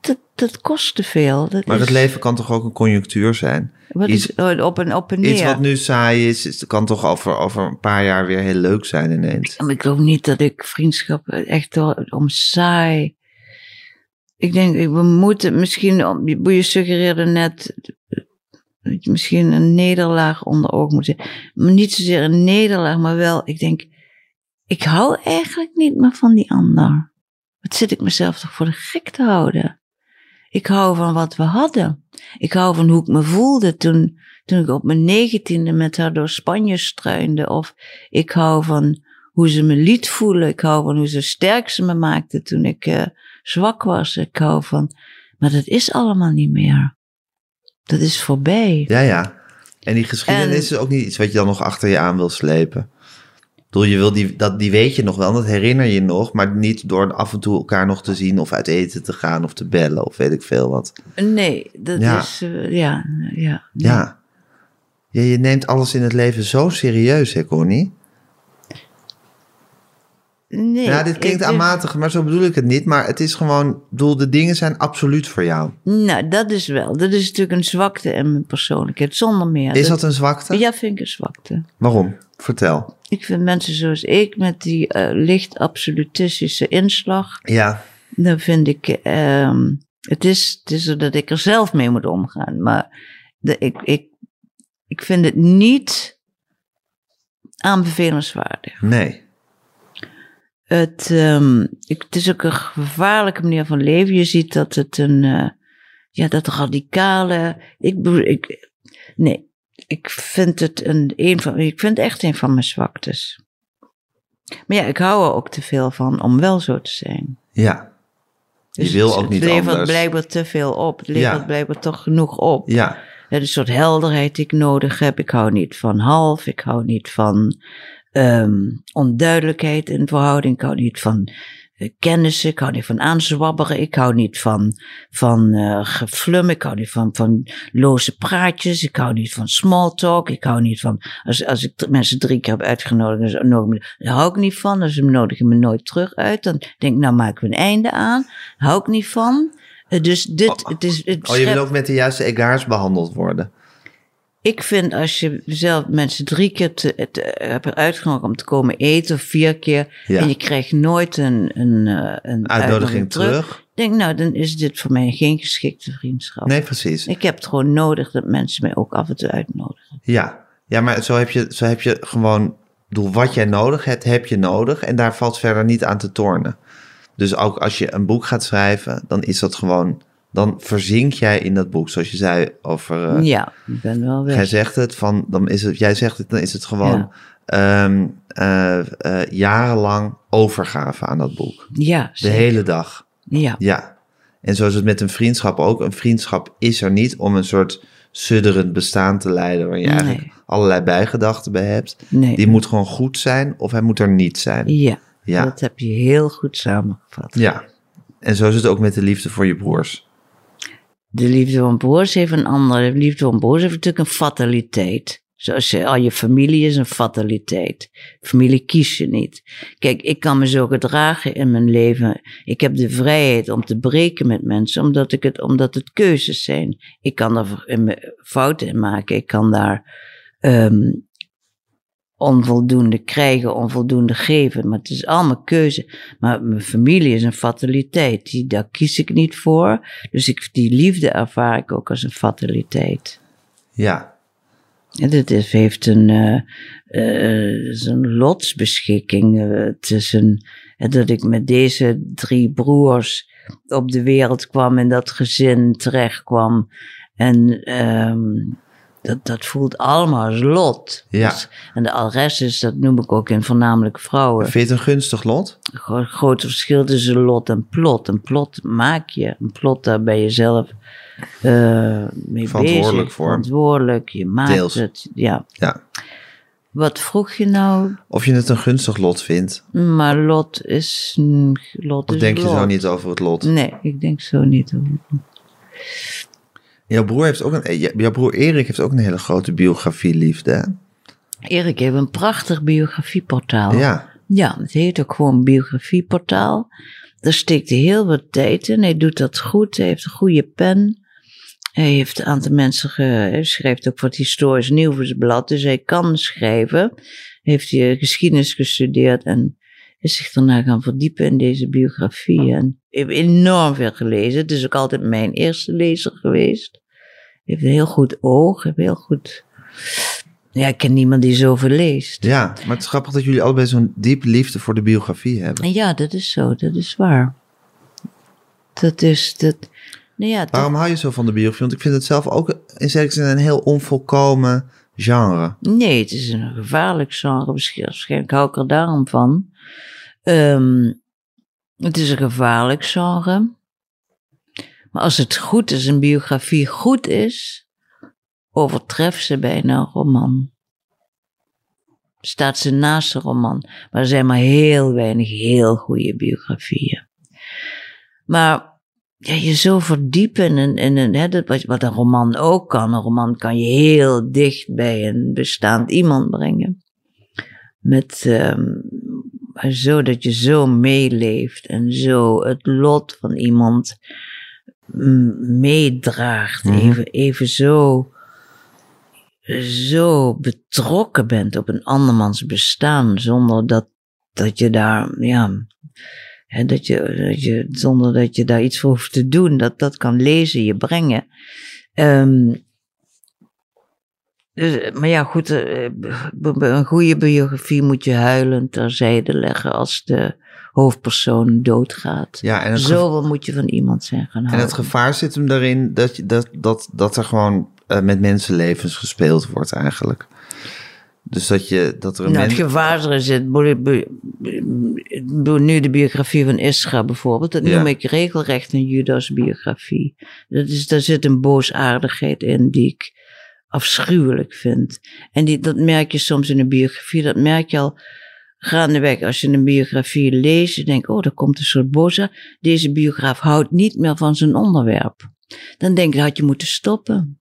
dat, dat kost te veel. Dat Maar is, het leven kan toch ook een conjunctuur zijn? Wat iets- is, oh, op en op en neer. Iets wat nu saai is, is kan toch over, over een paar jaar weer heel leuk zijn ineens. Maar ik geloof niet dat ik vriendschap echt om saai. Ik denk, we moeten misschien, je suggereerde net, misschien een nederlaag onder oog moet zetten. Maar niet zozeer een nederlaag, maar wel, ik denk, ik hou eigenlijk niet meer van die ander. Wat zit ik mezelf toch voor de gek te houden? Ik hou van wat we hadden. Ik hou van hoe ik me voelde toen, toen ik op mijn negentiende met haar door Spanje struinde. Of ik hou van hoe ze me liet voelen. Ik hou van hoe ze sterk ze me maakte toen ik eh, zwak was. Ik hou van. Maar dat is allemaal niet meer. Dat is voorbij. Ja, ja. En die geschiedenis En- is ook niet iets wat je dan nog achter je aan wil slepen. Bedoel, je wil die, dat, die weet je nog wel, dat herinner je nog, maar niet door af en toe elkaar nog te zien of uit eten te gaan of te bellen of weet ik veel wat. Nee, dat Ja. is. eh, ja, ja. nee. Ja. ja. Je neemt alles in het leven zo serieus, hè, Connie? Nee, ja, dit klinkt aanmatig, maar zo bedoel ik het niet. Maar het is gewoon, bedoel, de dingen zijn absoluut voor jou. Nou, dat is wel. Dat is natuurlijk een zwakte in mijn persoonlijkheid, zonder meer. Is dat een zwakte? Ja, vind ik een zwakte. Waarom? Vertel. Ik vind mensen zoals ik met die eh, licht absolutistische inslag, Ja, dan vind ik, ehm, het, is, het is dat ik er zelf mee moet omgaan. Maar de, ik, ik, ik vind het niet aanbevelenswaardig. nee. Het, ehm, ik, het is ook een gevaarlijke manier van leven. Je ziet dat het een, eh, ja, dat radicale, ik, ik, nee, ik vind het een, een van, ik vind het echt een van mijn zwaktes. Maar ja, ik hou er ook te veel van om wel zo te zijn. Ja. Je Dus wil het- ook niet Het levert anders. blijkbaar te veel op. Het levert Ja. blijkbaar toch genoeg op. Ja. Het is een soort helderheid die ik nodig heb. Ik hou niet van half. Ik hou niet van ehm, onduidelijkheid in verhouding. Ik hou niet van eh, kennissen. Ik hou niet van aanzwabberen. Ik hou niet van, van geflum. Ik hou niet van, van loze praatjes. Ik hou niet van small talk. Ik hou niet van, als, als ik mensen drie keer heb uitgenodigd, daar hou ik niet van. Dus ze nodigen me nooit terug uit. Dan denk ik, nou maken we een einde aan. Hou ik niet van. Eh, Dus dit, het is, het Oh, je wil ook met de juiste egaars behandeld worden. Ik vind als je zelf mensen drie keer te, te, hebt uitgenodigd om te komen eten of vier keer Ja. en je krijgt nooit een, een, eh, een Uitnodiging terug. denk nou, dan is dit voor mij geen geschikte vriendschap. Nee, precies. Ik heb het gewoon nodig dat mensen mij ook af en toe uitnodigen. Ja. Ja, maar zo heb je, zo heb je gewoon... bedoel, wat jij nodig hebt, heb je nodig. En daar valt verder niet aan te tornen. Dus ook als je een boek gaat schrijven, dan is dat gewoon... Dan verzink jij in dat boek. Zoals je zei over... eh, ja, ik ben wel weg. Jij zegt het van, dan is het, jij zegt het, dan is het gewoon Ja. ehm, eh, eh, jarenlang overgave aan dat boek. ja, De zeker. hele dag. ja. Ja. En zo is het met een vriendschap ook. Een vriendschap is er niet om een soort sudderend bestaan te leiden, waar je eigenlijk allerlei bijgedachten bij hebt. Nee. Die moet gewoon goed zijn of hij moet er niet zijn. Ja, Ja. dat heb je heel goed samengevat. Ja. En zo is het ook met de liefde voor je broers. De liefde van broers heeft een andere. De liefde van broers heeft natuurlijk een fataliteit. Zoals je, al je familie is een fataliteit. Familie kies je niet. Kijk, ik kan me zo gedragen in mijn leven. Ik heb de vrijheid om te breken met mensen, omdat, ik het, omdat het keuzes zijn. Ik kan me- fouten in maken. Ik kan daar ehm, onvoldoende krijgen, onvoldoende geven. Maar het is allemaal keuze. Maar mijn familie is een fataliteit. Die, daar kies ik niet voor. Dus ik, die liefde ervaar ik ook als een fataliteit. Ja. En dit is, heeft een, eh eh, het is een lotsbeschikking. eh, is een, eh, dat ik met deze drie broers op de wereld kwam en dat gezin terecht kwam. En ehm, dat, dat voelt allemaal als lot. Ja. Dus- en de rest is, dat noem ik ook in voornamelijk vrouwen. Vind je het een gunstig lot? Gro- groot verschil tussen lot en plot. Een plot maak je. Een plot, daar ben je zelf eh mee Verantwoordelijk bezig. voor. Verantwoordelijk, je maakt Deels. het. Ja. Ja. Wat vroeg je nou? Of je het een gunstig lot vindt? Maar lot is... Lot Of is denk je lot. zo niet over het lot? Nee, ik denk zo niet. hoor. Jouw broer heeft ook een, eh, jouw broer Erik heeft ook een hele grote biografie liefde. hè? Erik heeft een prachtig biografieportaal. Ja. Ja, het heet ook gewoon biografieportaal. Daar steekt hij heel wat tijd in. Hij doet dat goed. Hij heeft een goede pen. Hij heeft een aantal mensen, ge, hij schrijft ook voor het Historisch Nieuwsblad, dus hij kan schrijven. Heeft hij geschiedenis gestudeerd en is zich daarna gaan verdiepen in deze biografie. En heeft enorm veel gelezen. Het is ook altijd mijn eerste lezer geweest. Heeft een heel goed oog, heeft heel goed... Ja, ik ken niemand die zoveel leest. Ja, maar het is grappig dat jullie allebei zo'n diepe liefde voor de biografie hebben. En ja, dat is zo, dat is waar. Dat is, dat, nou ja, dat- Waarom hou je zo van de biografie? Want ik vind het zelf ook in zekere zin een heel onvolkomen genre. nee, het is een gevaarlijk genre, misschien- waarschijnlijk hou ik er daarom van. Ehm, het is een gevaarlijk genre. Maar als het goed is, een biografie goed is, overtreft ze bijna een roman. Staat ze naast een roman. Maar er zijn maar heel weinig heel goede biografieën. Maar ja, je zo verdiepen in, een- in een, hè, wat, een roman ook kan. Een roman kan je heel dicht bij een bestaand iemand brengen. Met, ehm, zo dat je zo meeleeft en zo het lot van iemand mm, meedraagt. Mhm. Even, even zo, zo betrokken bent op een andermans bestaan zonder dat, dat je daar, ja, hè, dat je, dat je, zonder dat je daar iets voor hoeft te doen. Dat, dat kan lezen je brengen. Ehm, dus, maar ja, goed, eh, b- een goede biografie moet je huilend terzijde leggen als de hoofdpersoon doodgaat. Ja, en het, Zoveel moet je van iemand zijn gaan en het gevaar zit hem daarin dat, je, dat, dat, dat er gewoon eh, met mensenlevens gespeeld wordt eigenlijk. Dus dat, je, dat er een Nou, het gevaar bo- bo- Nu de biografie van Isra bijvoorbeeld. Dat Ja. noem ik regelrecht een Judas-biografie. Dat is, daar zit een boosaardigheid in die ik afschuwelijk vind. En die, dat merk je soms in een biografie. Dat merk je al gaandeweg. Als je een biografie leest, je denkt, oh, daar komt een soort boze. Deze biograaf houdt niet meer van zijn onderwerp. Dan denk ik, had je moeten stoppen.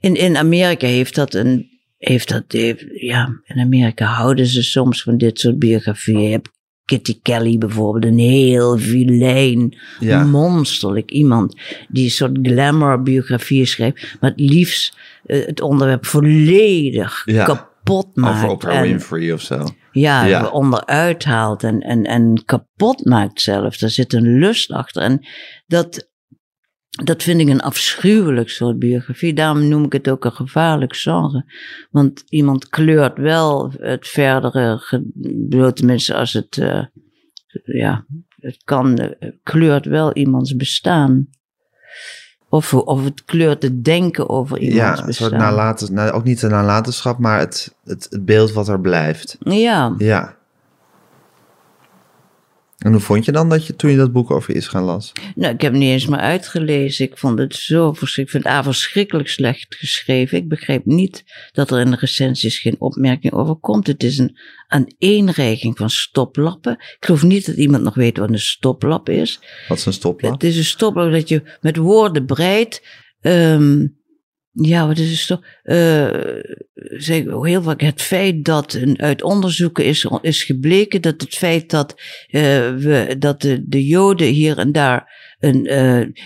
In, in Amerika heeft dat een heeft dat, heeft, ja, in Amerika houden ze soms van dit soort biografieën. Kitty Kelly bijvoorbeeld, een heel vilijn, Ja. monsterlijk iemand die een soort glamour biografieën schrijft, maar het liefst eh, het onderwerp volledig Ja. kapot maakt. Over Oprah en- Winfrey of zo. ja, Ja. onderuit haalt en, en, en kapot maakt zelf. Daar zit een lust achter. En dat, dat vind ik een afschuwelijk soort biografie. Daarom noem ik het ook een gevaarlijk genre. Want iemand kleurt wel het verdere, tenminste als het, uh, ja, het kan, uh, kleurt wel iemands bestaan. Of, of het kleurt het denken over iemands ja, bestaan. een soort nalaten, nou, ook niet de nalatenschap, maar het, het, het beeld wat er blijft. Ja. Ja. En hoe vond je dan dat je toen je dat boek over Israël las? Nou, ik heb het niet eens meer uitgelezen. Ik vond het zo verschrikkelijk. Ik vind het A verschrikkelijk slecht geschreven. Ik begreep niet dat er in de recensies geen opmerking over komt. Het is een aaneenreiging van stoplappen. Ik geloof niet dat iemand nog weet wat een stoplap is. Wat is een stoplap? Het is een stoplap dat je met woorden breidt. Um, ja, wat is het toch? Uh, zeg, heel vaak het feit dat een, uit onderzoeken is, is gebleken dat het feit dat, uh, we, dat de, de Joden hier en daar een.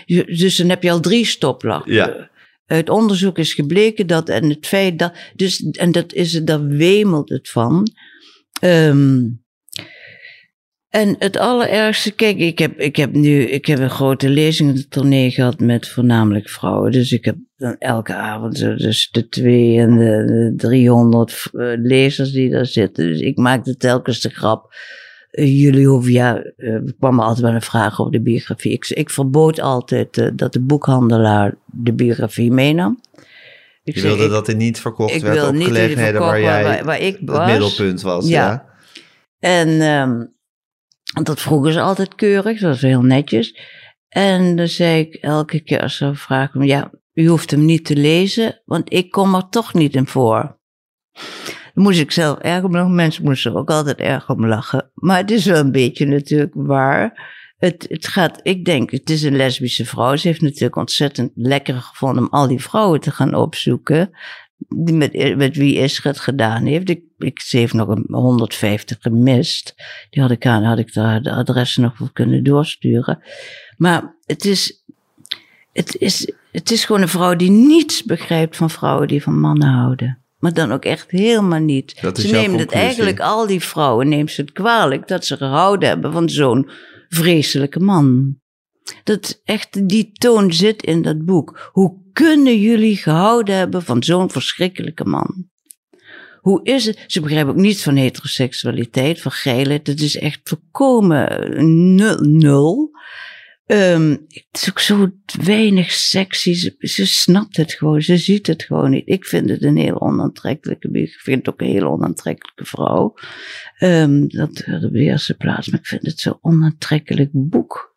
Uh, dus dan heb je al drie stoplappen. Ja. Uit onderzoek is gebleken dat, en het feit dat, dus, en dat is, daar wemelt het van. Um, en het allerergste, kijk, ik heb, ik heb nu, ik heb een grote lezingstournee gehad met voornamelijk vrouwen. Dus ik heb dan elke avond dus de twee en de, de 300 lezers die daar zitten. Dus ik maakte telkens de grap. Uh, jullie hoeven, ja, uh, er kwam altijd wel een vraag over de biografie. Ik, ik verbood altijd uh, dat de boekhandelaar de biografie meenam. Ik je wilde dat er niet verkocht ik werd op niet gelegenheden waar jij waar, waar ik was. het middelpunt was. Ja. ja. En um, dat vroegen ze altijd keurig, dat was heel netjes. En dan zei ik elke keer als ze vragen, ja, u hoeft hem niet te lezen, want ik kom er toch niet in voor. Dan moest ik zelf erg om lachen. Mensen moesten er ook altijd erg om lachen. Maar het is wel een beetje natuurlijk waar. Het, het gaat, ik denk, het is een lesbische vrouw. Ze heeft natuurlijk ontzettend lekker gevonden om al die vrouwen te gaan opzoeken. Die met, met wie Isra het gedaan heeft. Ik, ik, ze heeft nog een 150 gemist. Die had ik aan, had ik daar de adressen nog voor kunnen doorsturen. Maar het is, het is, het is gewoon een vrouw die niets begrijpt van vrouwen die van mannen houden. Maar dan ook echt helemaal niet. Dat is ze nemen het eigenlijk, al die vrouwen, neemt ze het kwalijk dat ze gehouden hebben van zo'n vreselijke man. Dat echt, die toon zit in dat boek. Hoe kunnen jullie gehouden hebben van zo'n verschrikkelijke man? Hoe is het? Ze begrijpen ook niets van heteroseksualiteit, van geilheid. Het is echt volkomen nul. Um, het is ook zo weinig sexy. Ze, ze, snapt het gewoon. Ze ziet het gewoon niet. Ik vind het een heel onaantrekkelijke. Ik vind het ook een heel onaantrekkelijke vrouw. Um, dat op de eerste plaats. Maar ik vind het zo'n onaantrekkelijk boek.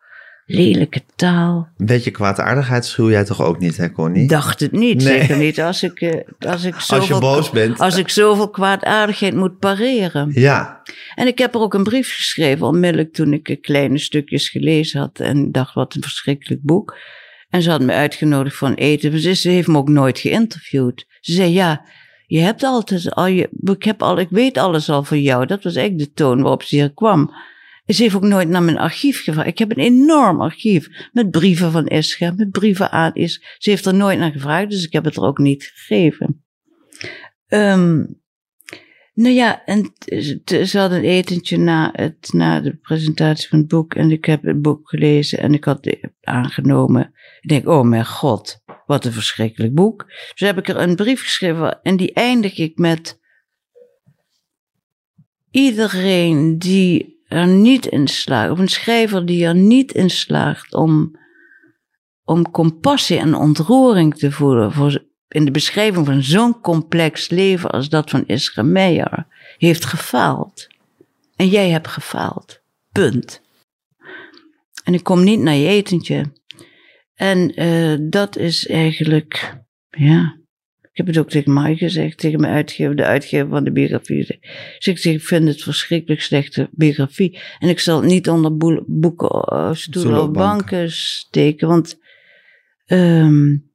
Lelijke taal. Een beetje kwaadaardigheid schuw jij toch ook niet, hè, Connie? Dacht het niet. Nee. Zeker niet als ik, uh, als ik zoveel, <laughs> Als je boos bent. Als ik zoveel kwaadaardigheid moet pareren. Ja. En ik heb er ook een brief geschreven, onmiddellijk toen ik kleine stukjes gelezen had. En dacht, wat een verschrikkelijk boek. En ze had me uitgenodigd voor een eten. Ze heeft me ook nooit geïnterviewd. Ze zei, ja, je hebt altijd al je, ik, heb al, ik weet alles al van jou. Dat was eigenlijk de toon waarop ze hier kwam. Ze heeft ook nooit naar mijn archief gevraagd. Ik heb een enorm archief met brieven van Ischa, met brieven aan Is. Ze heeft er nooit naar gevraagd, dus ik heb het er ook niet gegeven. Um, nou ja, en ze had een etentje na, het, na de presentatie van het boek. En ik heb het boek gelezen en ik had het aangenomen. Ik denk, oh mijn god, wat een verschrikkelijk boek. Dus heb ik er een brief geschreven en die eindig ik met... Iedereen die er niet in slaagt, of een schrijver die er niet in slaagt om, om compassie en ontroering te voelen voor, in de beschrijving van zo'n complex leven als dat van Isra Meijer, heeft gefaald. En jij hebt gefaald. Punt. En ik kom niet naar je etentje. En uh, dat is eigenlijk, ja, heb het ook tegen mij gezegd, tegen mijn uitgever, de uitgever van de biografie. Dus ik zeg, ik vind het verschrikkelijk slechte biografie. En ik zal het niet onder boeken, uh, stoelen of banken steken, want... Um,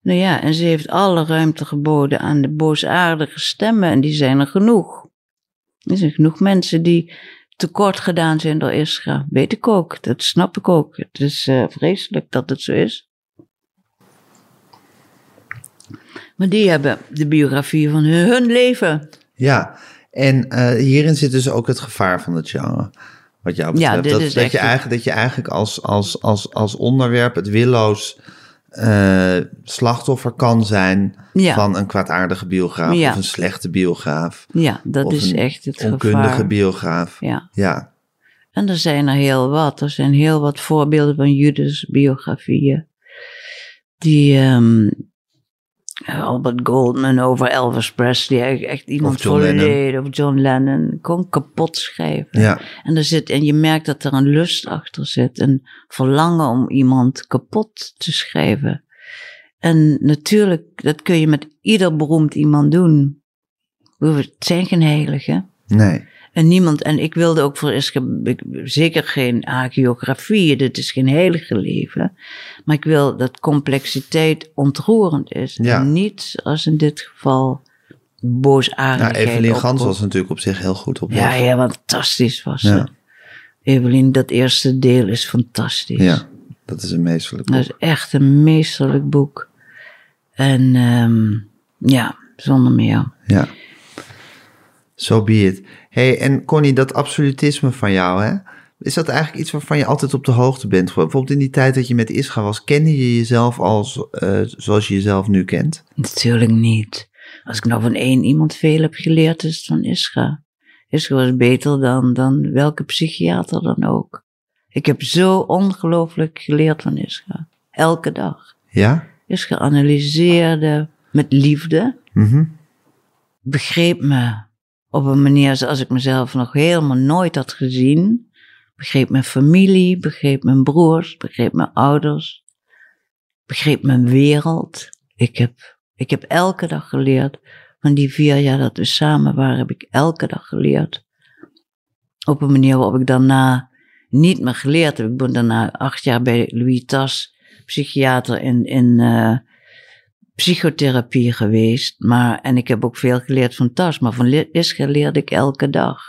nou ja, en ze heeft alle ruimte geboden aan de boosaardige stemmen en die zijn er genoeg. Er zijn genoeg mensen die tekort gedaan zijn door Isra. Weet ik ook, dat snap ik ook. Het is uh, vreselijk dat het zo is. Maar die hebben de biografie van hun, hun leven. Ja, en uh, hierin zit dus ook het gevaar van het genre. Wat jou betreft. Ja, dat, is dat, echt je eigenlijk, dat je eigenlijk als, als, als, als onderwerp het willoos eh, slachtoffer kan zijn Ja. van een kwaadaardige biograaf Ja. of een slechte biograaf. Ja, dat is echt het onkundige gevaar. biograaf. Ja. Ja. En er zijn er heel wat. Er zijn heel wat voorbeelden van Judas biografieën. Die ehm, Albert Goldman over Elvis Presley, echt- iemand volledig, of John Lennon, gewoon kapot schrijven. Ja. En, er zit, en je merkt dat er een lust achter zit, een verlangen om iemand kapot te schrijven. En natuurlijk, dat kun je met ieder beroemd iemand doen. Het zijn geen heiligen. Nee. En niemand, en ik wilde ook voor ik- zeker geen hagiografie, dit is geen heilige leven. Maar ik wil dat complexiteit ontroerend is. Ja. En niet, als in dit geval, Nou, boosaardigheid. Evelien Gans was natuurlijk op zich heel goed op Ja, ja, fantastisch was Ja. het. Evelien, dat eerste deel is fantastisch. Ja, dat is een meesterlijk Dat boek. is echt een meesterlijk boek. En ehm, ja, zonder meer. Ja. So be it. Hey, en Connie, dat absolutisme van jou, hè? Is dat eigenlijk iets waarvan je altijd op de hoogte bent? Bijvoorbeeld in die tijd dat je met Ischa was, kende je jezelf als eh, zoals je jezelf nu kent? Natuurlijk niet. Als ik nou van één iemand veel heb geleerd, is het van Ischa. Ischa was beter dan, dan welke psychiater dan ook. Ik heb zo ongelooflijk geleerd van Ischa. Elke dag. Ja? Ischa analyseerde met liefde. Mhm. Begreep me op een manier zoals ik mezelf nog helemaal nooit had gezien. Begreep mijn familie, begreep mijn broers, begreep mijn ouders. Begreep mijn wereld. Ik heb, ik heb elke dag geleerd. Van die vier jaar dat we samen waren, heb ik elke dag geleerd. Op een manier waarop ik daarna niet meer geleerd heb. Ik ben daarna acht jaar bij Louis Tas, psychiater in, in eh, psychotherapie geweest. Maar, en ik heb ook veel geleerd van Tas, maar van Ischa leerde ik elke dag.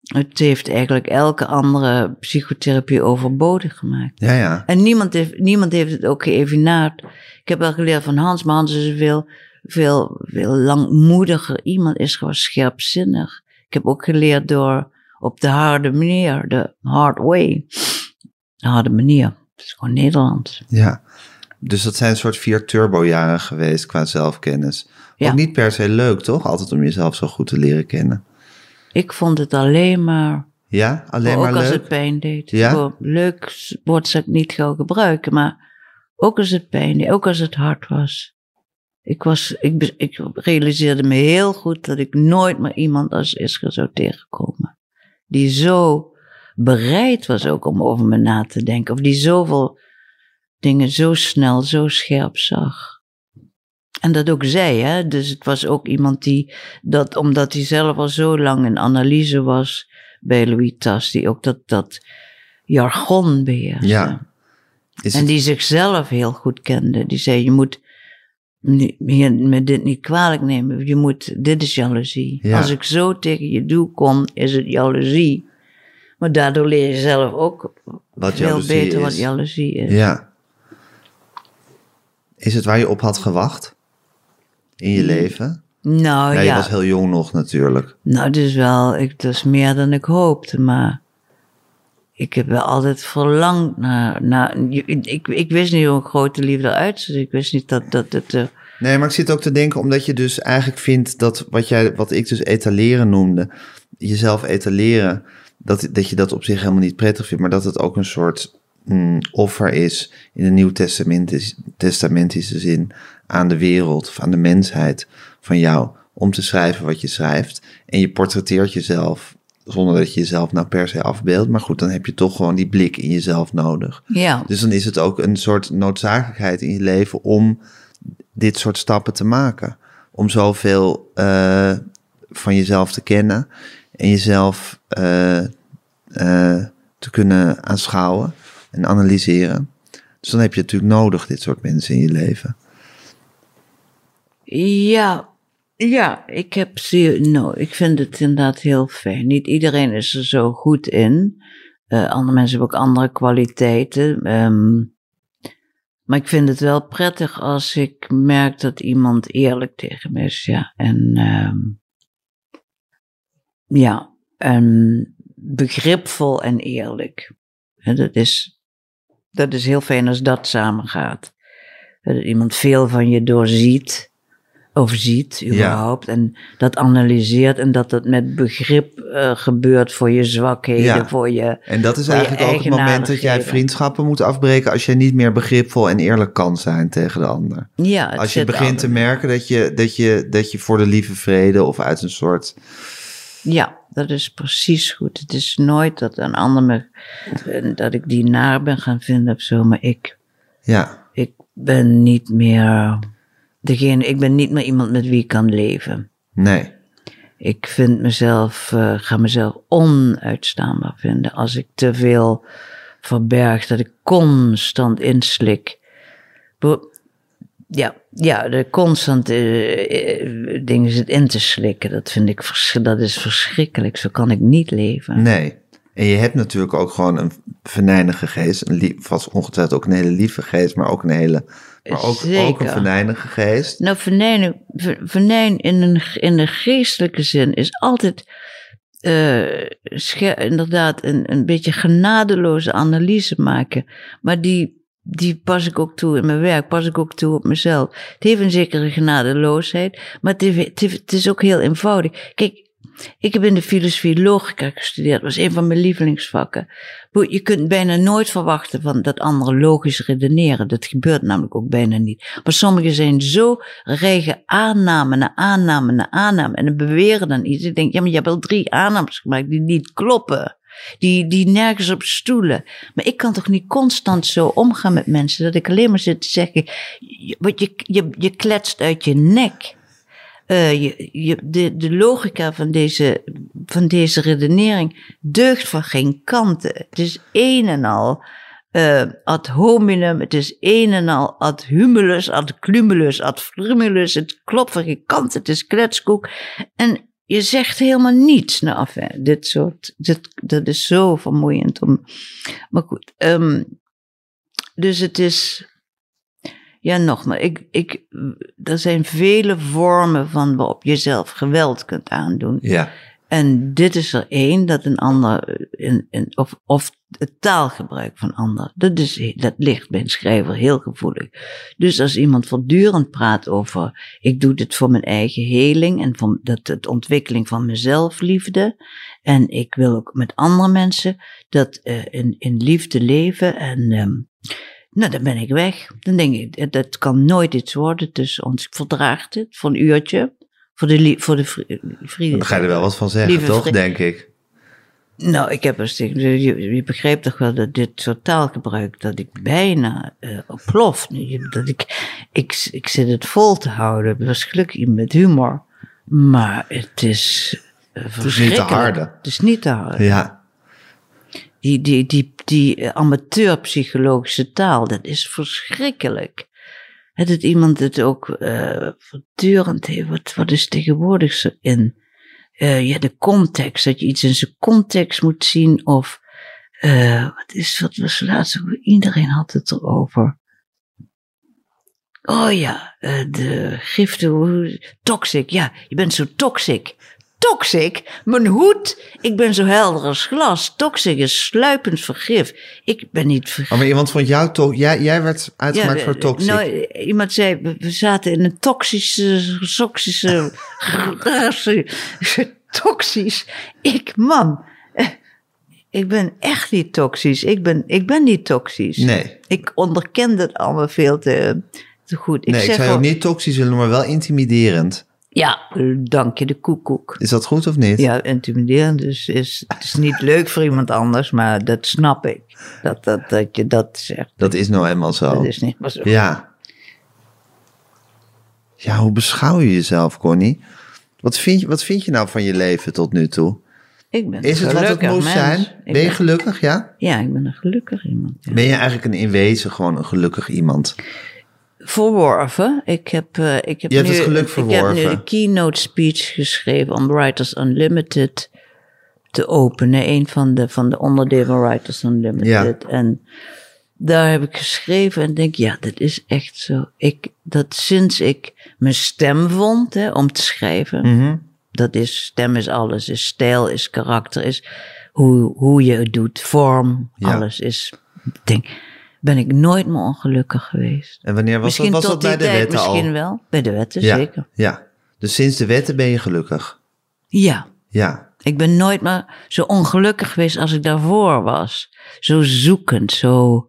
Het heeft eigenlijk elke andere psychotherapie overbodig gemaakt. Ja, ja. En niemand heeft, niemand heeft het ook geëvenaard. Ik heb wel geleerd van Hans, maar Hans is een veel, veel, veel langmoediger iemand, is gewoon scherpzinnig. Ik heb ook geleerd door op de harde manier, de hard way. De harde manier. Het is gewoon Nederlands. Ja. Dus dat zijn een soort vier turbojaren geweest qua zelfkennis. Ja. Ook niet per se leuk, toch? Altijd om jezelf zo goed te leren kennen. Ik vond het alleen maar, Ja, alleen ook maar als leuk. het pijn deed. Ja? Leuk zou ik niet gauw gebruiken, maar ook als het pijn deed, ook als het hard was. Ik, was, ik, ik realiseerde me heel goed dat ik nooit meer iemand als Isra zou tegenkomen. Die zo bereid was ook om over me na te denken. Of die zoveel dingen zo snel, zo scherp zag. En dat ook zei, hè. Dus het was ook iemand die, dat, omdat hij zelf al zo lang in analyse was bij Louis Tas, die ook dat, dat jargon beheerste. Ja. Is En het- die zichzelf heel goed kende. Die zei, je moet hier me dit niet kwalijk nemen. Je moet, dit is jaloezie. Ja. Als ik zo tegen je doe kom, is het jaloezie. Maar daardoor leer je zelf ook Wat veel beter is. wat jaloezie is. Ja. Is het waar je op had gewacht? In je leven? Nou Ja, ja, je was heel jong nog natuurlijk. nou is wel, ik, het is meer dan ik hoopte, maar ik heb wel altijd verlangd naar, naar ik, ik wist niet hoe een grote liefde eruit zag. Ik wist niet dat, dat het, eh, Nee, maar ik zit ook te denken omdat je dus eigenlijk vindt dat wat, jij, wat ik dus etaleren noemde, jezelf etaleren, dat, dat je dat op zich helemaal niet prettig vindt, maar dat het ook een soort mm, offer is in een nieuw testamentis, testamentische zin aan de wereld of aan de mensheid van jou om te schrijven wat je schrijft. En je portretteert jezelf zonder dat je jezelf nou per se afbeeldt, maar goed, dan heb je toch gewoon die blik in jezelf nodig. ja, Dus dan is het ook een soort noodzakelijkheid in je leven om dit soort stappen te maken. Om zoveel eh, van jezelf te kennen en jezelf eh, eh, te kunnen aanschouwen en analyseren. Dus dan heb je natuurlijk nodig, dit soort mensen in je leven. Ja, ja, ik heb zeer, nou, ik vind het inderdaad heel fijn. Niet iedereen is er zo goed in. Eh, andere mensen hebben ook andere kwaliteiten. Ehm, maar ik vind het wel prettig als ik merk dat iemand eerlijk tegen me is, ja. En ehm, ja, en begripvol en eerlijk. Dat, is, dat is heel fijn als dat samengaat. Dat iemand veel van je doorziet, overziet überhaupt. En dat analyseert en dat het met begrip eh, gebeurt voor je zwakheden, Ja. voor je... En dat is eigenlijk ook het moment dat jij vriendschappen moet afbreken als je niet meer begripvol en eerlijk kan zijn tegen de ander. Ja, Als je begint te merken dat je, dat, je, dat je voor de lieve vrede of uit een soort. Ja, dat is precies goed. Het is nooit dat een ander me... dat ik die naar ben gaan vinden of zo, maar ik... Ja, ik ben niet meer degene, ik ben niet meer iemand met wie ik kan leven. nee. Ik vind mezelf, eh, ga mezelf onuitstaanbaar vinden als ik te veel verberg, dat ik constant inslik. Bo- Ja, ja, de constant eh, eh, dingen zit in te slikken, dat vind ik, dat is verschrikkelijk. Zo kan ik niet leven. Nee. En je hebt natuurlijk ook gewoon een venijnige geest. Een vast ongetwijfeld ook een hele lieve geest, maar ook een hele. Maar ook, ook een venijnige geest. Nou, venijn, venijn in, een, in de geestelijke zin is altijd eh, inderdaad een, een beetje genadeloze analyse maken. Maar die, die pas ik ook toe in mijn werk, pas ik ook toe op mezelf. Het heeft een zekere genadeloosheid, maar het, is ook heel eenvoudig. Kijk, ik heb in de filosofie logica gestudeerd, dat was een van mijn lievelingsvakken. Je kunt bijna nooit verwachten van dat anderen logisch redeneren. Dat gebeurt namelijk ook bijna niet. Maar sommigen zijn zo rijgen aanname na aanname na aanname. En beweren dan iets. Ik denk, ja, maar je hebt al drie aannames gemaakt die niet kloppen. Die, die nergens op stoelen. Maar ik kan toch niet constant zo omgaan met mensen dat ik alleen maar zit te zeggen. Want je, je, je kletst uit je nek. Eh, je, de logica van deze, van deze redenering deugt van geen kanten. Het is een en al eh, ad hominem, het is een en al ad humulus, ad clumulus, ad frumulus. Het klopt van geen kanten, het is kletskoek. En je zegt helemaal niets. Nou, enfin, dit soort, dit, dat is zo vermoeiend om. Maar goed, ehm, dus het is. Ja, nogmaals, ik, ik, er zijn vele vormen van waarop je zelf geweld kunt aandoen. Ja. En dit is er één, dat een ander, in, in, of, of het taalgebruik van ander, dat, is, dat ligt bij een schrijver heel gevoelig. Dus als iemand voortdurend praat over, ik doe dit voor mijn eigen heling en voor dat, het ontwikkeling van mezelfliefde, en ik wil ook met andere mensen dat eh, in, in liefde leven en... ehm, nou, dan ben ik weg. Dan denk ik, eh, dat kan nooit iets worden tussen ons. Ik verdraag dit voor een uurtje. Voor de, voor de vri- vrienden. Dan ga je er wel wat van zeggen, toch? Denk ik. Nou, ik heb een stuk. Je, je begrijpt toch wel dat dit soort taalgebruik, dat ik bijna eh plof. Nu, Dat ik, ik, ik zit het vol te houden. Ik was gelukkig met humor. Maar het is. eh, is niet te verschrikkelijk. harde. Het is niet te harde. Ja. Die, die, die, die eh, amateurpsychologische taal, dat is verschrikkelijk. Het dat iemand het ook eh voortdurend heeft. Wat, wat is tegenwoordig zo in? Eh, ja, de context, dat je iets in zijn context moet zien. Of, eh, wat is, wat was laatst, iedereen had het erover. Oh ja, eh, de giften, toxic, ja, je bent zo toxic. Toxic? Mijn hoed? Ik ben zo helder als glas. Toxic is sluipend vergif. Ik ben niet vergif. Oh, maar iemand vond jou toch. Jij, jij werd uitgemaakt Ja, voor toxic. Nou, iemand zei, we, zaten in een toxische, toxische, <laughs> toxisch. Ik, man, eh, ik ben echt niet toxisch. Ik ben, ik ben niet toxisch. Nee. Ik onderken dat allemaal veel te, te goed. nee, ik zeg zou wel- ook niet toxisch willen, maar wel intimiderend. Ja, dank je de koekoek. Is dat goed of niet? Ja, intimiderend dus is, het is niet leuk voor iemand anders, maar dat snap ik. Dat, dat, dat je dat zegt. Dat is nou eenmaal zo. Dat is niet maar zo. Ja. Ja, hoe beschouw je jezelf, Connie? Wat vind je, wat vind je nou van je leven tot nu toe? Ik ben Is een het wat het mens. zijn? Ik Ben je gelukkig, ja? Ja, ik ben een gelukkig iemand. ja. Ben je eigenlijk een in wezen gewoon een gelukkig iemand? Verworven. Ik heb, eh, ik heb Je hebt nu, het geluk Ik heb nu verworven. de keynote speech geschreven om Writers Unlimited te openen. Een van de, van de onderdelen van Writers Unlimited. Ja. En daar heb ik geschreven en denk, ja, dat is echt zo. Ik, dat sinds ik mijn stem vond hè, om te schrijven, Mhm. Dat is, stem is alles, is stijl, is karakter, is hoe, hoe je het doet, vorm, Ja. alles is. Ik denk, ben ik nooit meer ongelukkig geweest. En wanneer was misschien dat, was tot dat bij de tijd, wetten misschien al? wel. Bij de wetten, ja, zeker. Ja, dus sinds de wetten ben je gelukkig. Ja. Ja, Ik ben nooit meer zo ongelukkig geweest als ik daarvoor was. Zo zoekend, zo,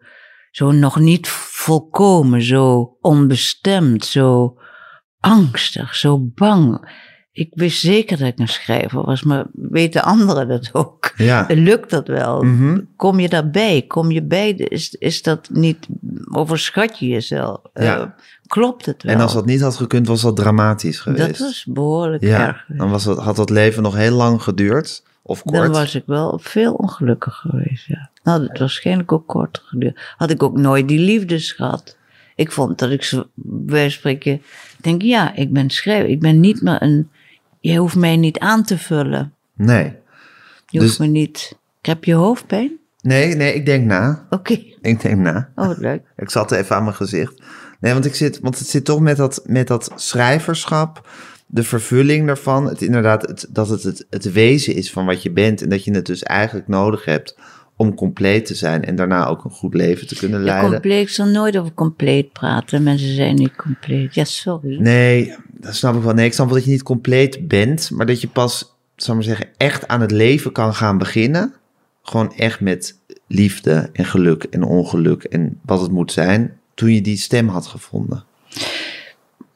zo nog niet volkomen, zo onbestemd, zo angstig, zo bang. Ik wist zeker dat ik een schrijver was, maar weten anderen dat ook? ja. <laughs> Lukt dat wel? Mhm. Kom je daarbij? Kom je bij? Is, is dat niet, overschat je jezelf? Ja. Eh, klopt het wel? En als dat niet had gekund, was dat dramatisch geweest. dat was behoorlijk ja, erg. dan was dat, had dat leven nog heel lang geduurd. Of kort. Dan was ik wel veel ongelukkig geweest, ja. Nou, het waarschijnlijk ook korter geduurd. Had ik ook nooit die liefdes gehad. Ik vond dat ik zo, bij spreken, denk ja, ik ben schrijver. Ik ben niet meer een, je hoeft mij niet aan te vullen. Nee. Je Dus- hoeft me niet, heb je hoofdpijn? Nee, nee, ik denk na. Oké, Ik denk na. oh wat leuk. <laughs> Ik zat even aan mijn gezicht. Nee, want, ik zit, want het zit toch met dat, met dat schrijverschap, de vervulling daarvan. Het, inderdaad, het, dat het, het het wezen is van wat je bent. En dat je het dus eigenlijk nodig hebt om compleet te zijn. En daarna ook een goed leven te kunnen Ja, leiden. compleet, ik zal nooit over compleet praten. Mensen zijn niet compleet. Ja, sorry. Nee, dat snap ik wel. Nee, ik snap wel dat je niet compleet bent. Maar dat je pas, zal ik maar zeggen, echt aan het leven kan gaan beginnen. Gewoon echt met liefde en geluk en ongeluk en wat het moet zijn. Toen je die stem had gevonden.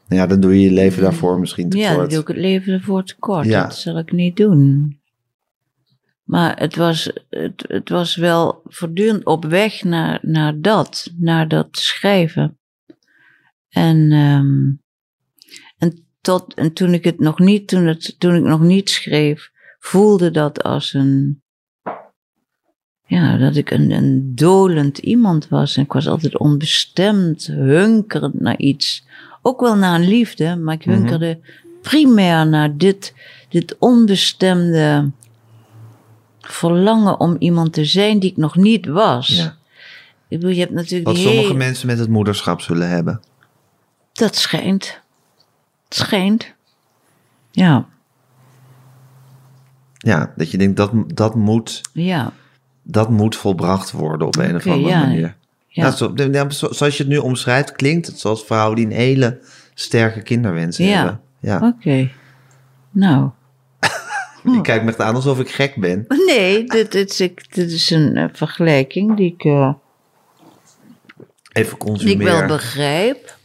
Ja, dan doe je je leven daarvoor misschien te Ja, dan kort. doe ik het leven ervoor tekort. Ja. Dat zal ik niet doen. Maar het was, het, het was wel voortdurend op weg naar, naar dat, naar dat schrijven. En, ehm, en, tot, en toen ik het nog niet, toen, het, toen ik nog niet schreef, voelde dat als een, ja, dat ik een, een dolend iemand was. En ik was altijd onbestemd, hunkerend naar iets. Ook wel naar een liefde, maar ik Mhm. hunkerde primair naar dit, dit onbestemde verlangen om iemand te zijn die ik nog niet was. Ja. Ik bedoel, je hebt natuurlijk Wat sommige hele- mensen met het moederschap zullen hebben. Dat schijnt. Het schijnt. Ja, Ja, dat je denkt, dat, dat, moet, ja, dat moet volbracht worden op een of andere ja. manier. ja. Zo- zoals je het nu omschrijft, klinkt het zoals vrouwen die een hele sterke kinderwensen Ja. hebben. Ja. Oké. Nou. <laughs> Je kijkt me echt aan alsof ik gek ben. Nee, dit, dit, is, ik- dit is een eh, vergelijking die ik, eh, Even die ik consumeren. wel begrijp.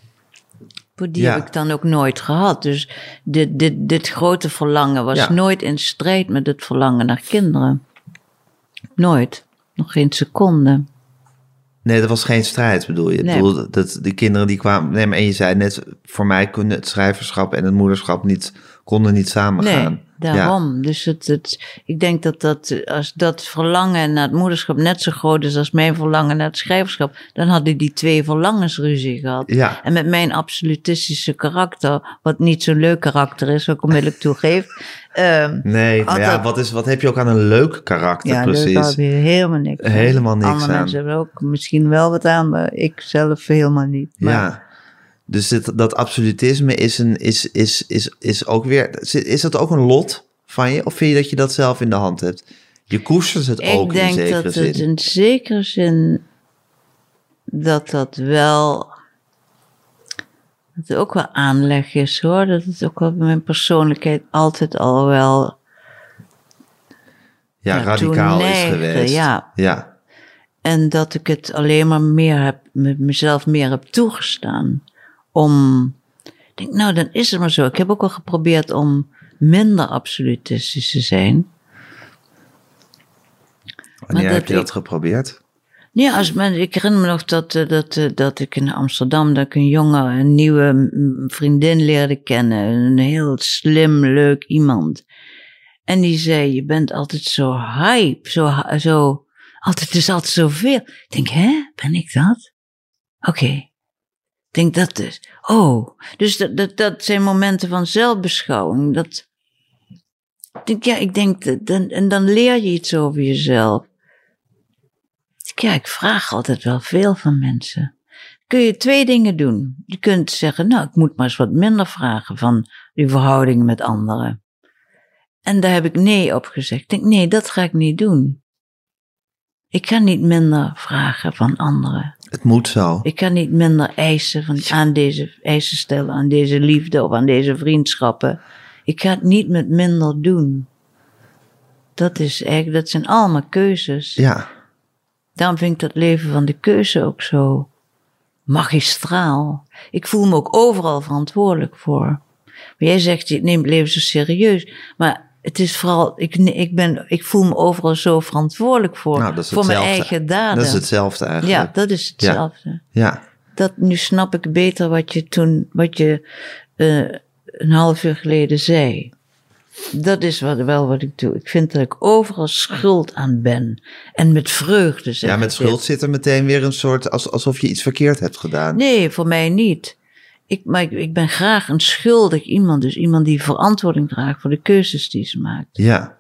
Die Ja. heb ik dan ook nooit gehad. Dus dit, dit, dit grote verlangen was Ja. nooit in strijd met het verlangen naar kinderen. Nooit. Nog geen seconde. Nee, dat was geen strijd, bedoel je? Ik bedoel, dat- dat de kinderen die kwamen... Nee, maar en je zei net, voor mij kunnen het schrijverschap en het moederschap niet, konden niet samengaan. Nee, daarom. Dus het, het, ik denk dat, dat als dat verlangen naar het moederschap net zo groot is als mijn verlangen naar het schrijverschap, dan hadden die twee verlangens ruzie gehad. Ja. En met mijn absolutistische karakter, wat niet zo'n leuk karakter is, wat ik onmiddellijk toegeef. <laughs> ehm, Nee, maar Had ja, dat- wat, is, wat heb je ook aan een leuk karakter, ja, precies? daar heb je helemaal niks aan. Helemaal niks Andere aan. mensen hebben ook misschien wel wat aan, maar ik zelf helemaal niet. Maar, Ja. Dus dit, dat absolutisme is, een, is, is, is, is ook weer... Is dat ook een lot van je? Of vind je dat je dat zelf in de hand hebt? Je koestert het ook Ik in denk zekere dat zin. het in zekere zin dat dat wel dat het ook wel aanleg is hoor. Dat het ook wel bij mijn persoonlijkheid altijd al wel ja, radicaal is geweest. ja. ja. en dat ik het alleen maar meer heb met mezelf meer heb toegestaan om ik denk nou dan is het maar zo. Ik heb ook wel geprobeerd om minder absolutistisch te zijn. Wanneer heb je ik- dat geprobeerd? Ja, als men, ik herinner me nog dat, eh, dat, eh, dat ik in Amsterdam dat ik een jonge, een nieuwe vriendin leerde kennen. Een heel slim, leuk iemand. En die zei, je bent altijd zo hype, zo, zo altijd, het is altijd zoveel. Ik denk, hè, ben ik dat? Oké. Denk dat dus. Oh, dus dat, dat, dat zijn momenten van zelfbeschouwing. Dat, denk, ja, ik denk, dan, en dan leer je iets over jezelf. Ja, ik vraag altijd wel veel van mensen. Kun je twee dingen doen. Je kunt zeggen, nou, ik moet maar eens wat minder vragen van die verhoudingen met anderen. En daar heb ik nee op gezegd. Ik denk, nee, dat ga ik niet doen. Ik ga niet minder vragen van anderen. Het moet zo. Ik kan niet minder eisen van, aan deze eisen stellen, aan deze liefde of aan deze vriendschappen. Ik ga het niet met minder doen. Dat is eigenlijk, dat zijn allemaal keuzes. Ja. Daarom vind ik dat leven van de keuze ook zo magistraal. Ik voel me ook overal verantwoordelijk voor. Maar jij zegt, je neemt het leven zo serieus. Maar het is vooral, ik, ik, ben, ik voel me overal zo verantwoordelijk voor. Nou, voor mijn eigen daden. Dat is hetzelfde eigenlijk. Ja, dat is hetzelfde. Ja. Dat, nu snap ik beter wat je toen, wat je eh, een half uur geleden zei. Dat is wat, wel wat ik doe. Ik vind dat ik overal schuld aan ben. En met vreugde zeg Ja, met schuld dit. zit er meteen weer een soort, als, alsof je iets verkeerd hebt gedaan. Nee, voor mij niet. Ik, maar ik, ik ben graag een schuldig iemand. Dus iemand die verantwoording draagt voor de keuzes die ze maakt. Ja,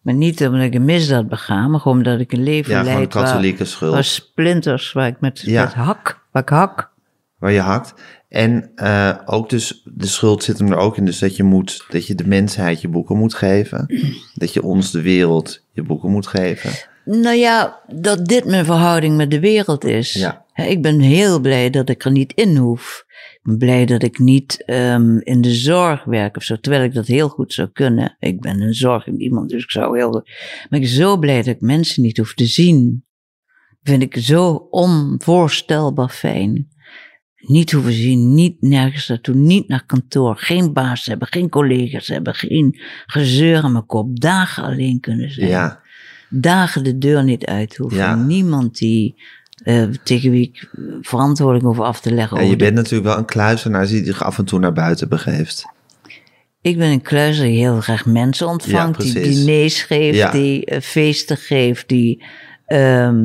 Maar niet omdat ik een misdaad bega, maar gewoon omdat ik een leven ja gewoon leid waar, katholieke schuld. waar splinters, waar ik met, Ja. met hak, waar ik hak. waar je hakt. En eh, ook dus, de schuld zit hem er ook in, dus dat je moet, dat je de mensheid je boeken moet geven. Dat je ons, de wereld, je boeken moet geven. Nou ja, dat dit mijn verhouding met de wereld is. Ja. Ik ben heel blij dat ik er niet in hoef. Ik ben blij dat ik niet ehm, in de zorg werk of zo, terwijl ik dat heel goed zou kunnen. Ik ben een zorgend iemand, dus ik zou heel goed. Maar ik ben zo blij dat ik mensen niet hoef te zien. Vind ik zo onvoorstelbaar fijn. Niet hoeven zien, niet nergens naartoe, niet naar kantoor, geen baas hebben, geen collega's hebben, geen gezeur aan mijn kop, dagen alleen kunnen zijn Ja, dagen de deur niet uit hoeven. Ja. Niemand die, eh, tegen wie ik verantwoording hoef af te leggen. en je de- bent natuurlijk wel een kluizenaar die zich af en toe naar buiten begeeft. Ik ben een kluizer die heel graag mensen ontvangt, Ja, die diners geeft, die eh, feesten geeft, die, ehm,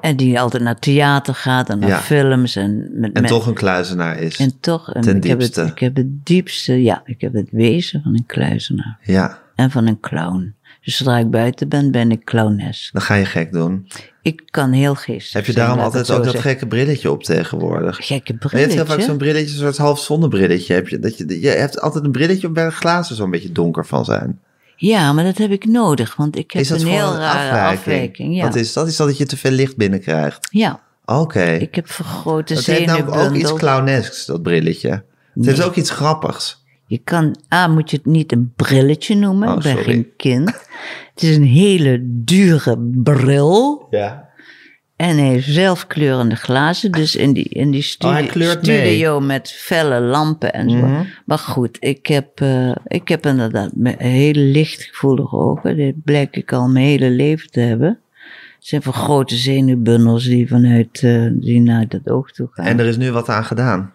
en die altijd naar theater gaat en naar Ja. films. En, met En toch een kluizenaar is. en toch, en ten ik, heb het, diepste. ik heb het diepste, ja, ik heb het wezen van een kluizenaar Ja, en van een clown. Dus zodra ik buiten ben, ben ik clownes. dan ga je gek doen. Ik kan heel geestig Heb je daarom altijd ook dat gekke brilletje op tegenwoordig? Gekke Maar je hebt heel vaak brilletje. zo'n brilletje, een soort half zonnebrilletje. Heb je, dat je, je hebt altijd een brilletje op waar de glazen zo'n beetje donker van zijn. Ja, maar dat heb ik nodig, want ik heb is dat een heel een rare afwijking? afwijking. ja. Wat is dat? Is dat dat je te veel licht binnenkrijgt? ja, Oké. ik heb vergrote Het heeft namelijk ook iets clownesks, dat brilletje. Het Nee. heeft ook iets grappigs. Je kan, A, moet je het niet een brilletje noemen. Oh, ik ben sorry. geen kind. het is een hele dure bril. Ja. En hij heeft zelfkleurende glazen. Dus in die, in die Oh, studio met felle lampen en zo. Mhm. Maar goed, ik heb, eh, ik heb inderdaad hele lichtgevoelige ogen. Dit blijk ik al mijn hele leven te hebben. Het zijn van grote zenuwbundels die vanuit eh, die naar het oog toe gaan. En er is nu wat aan gedaan.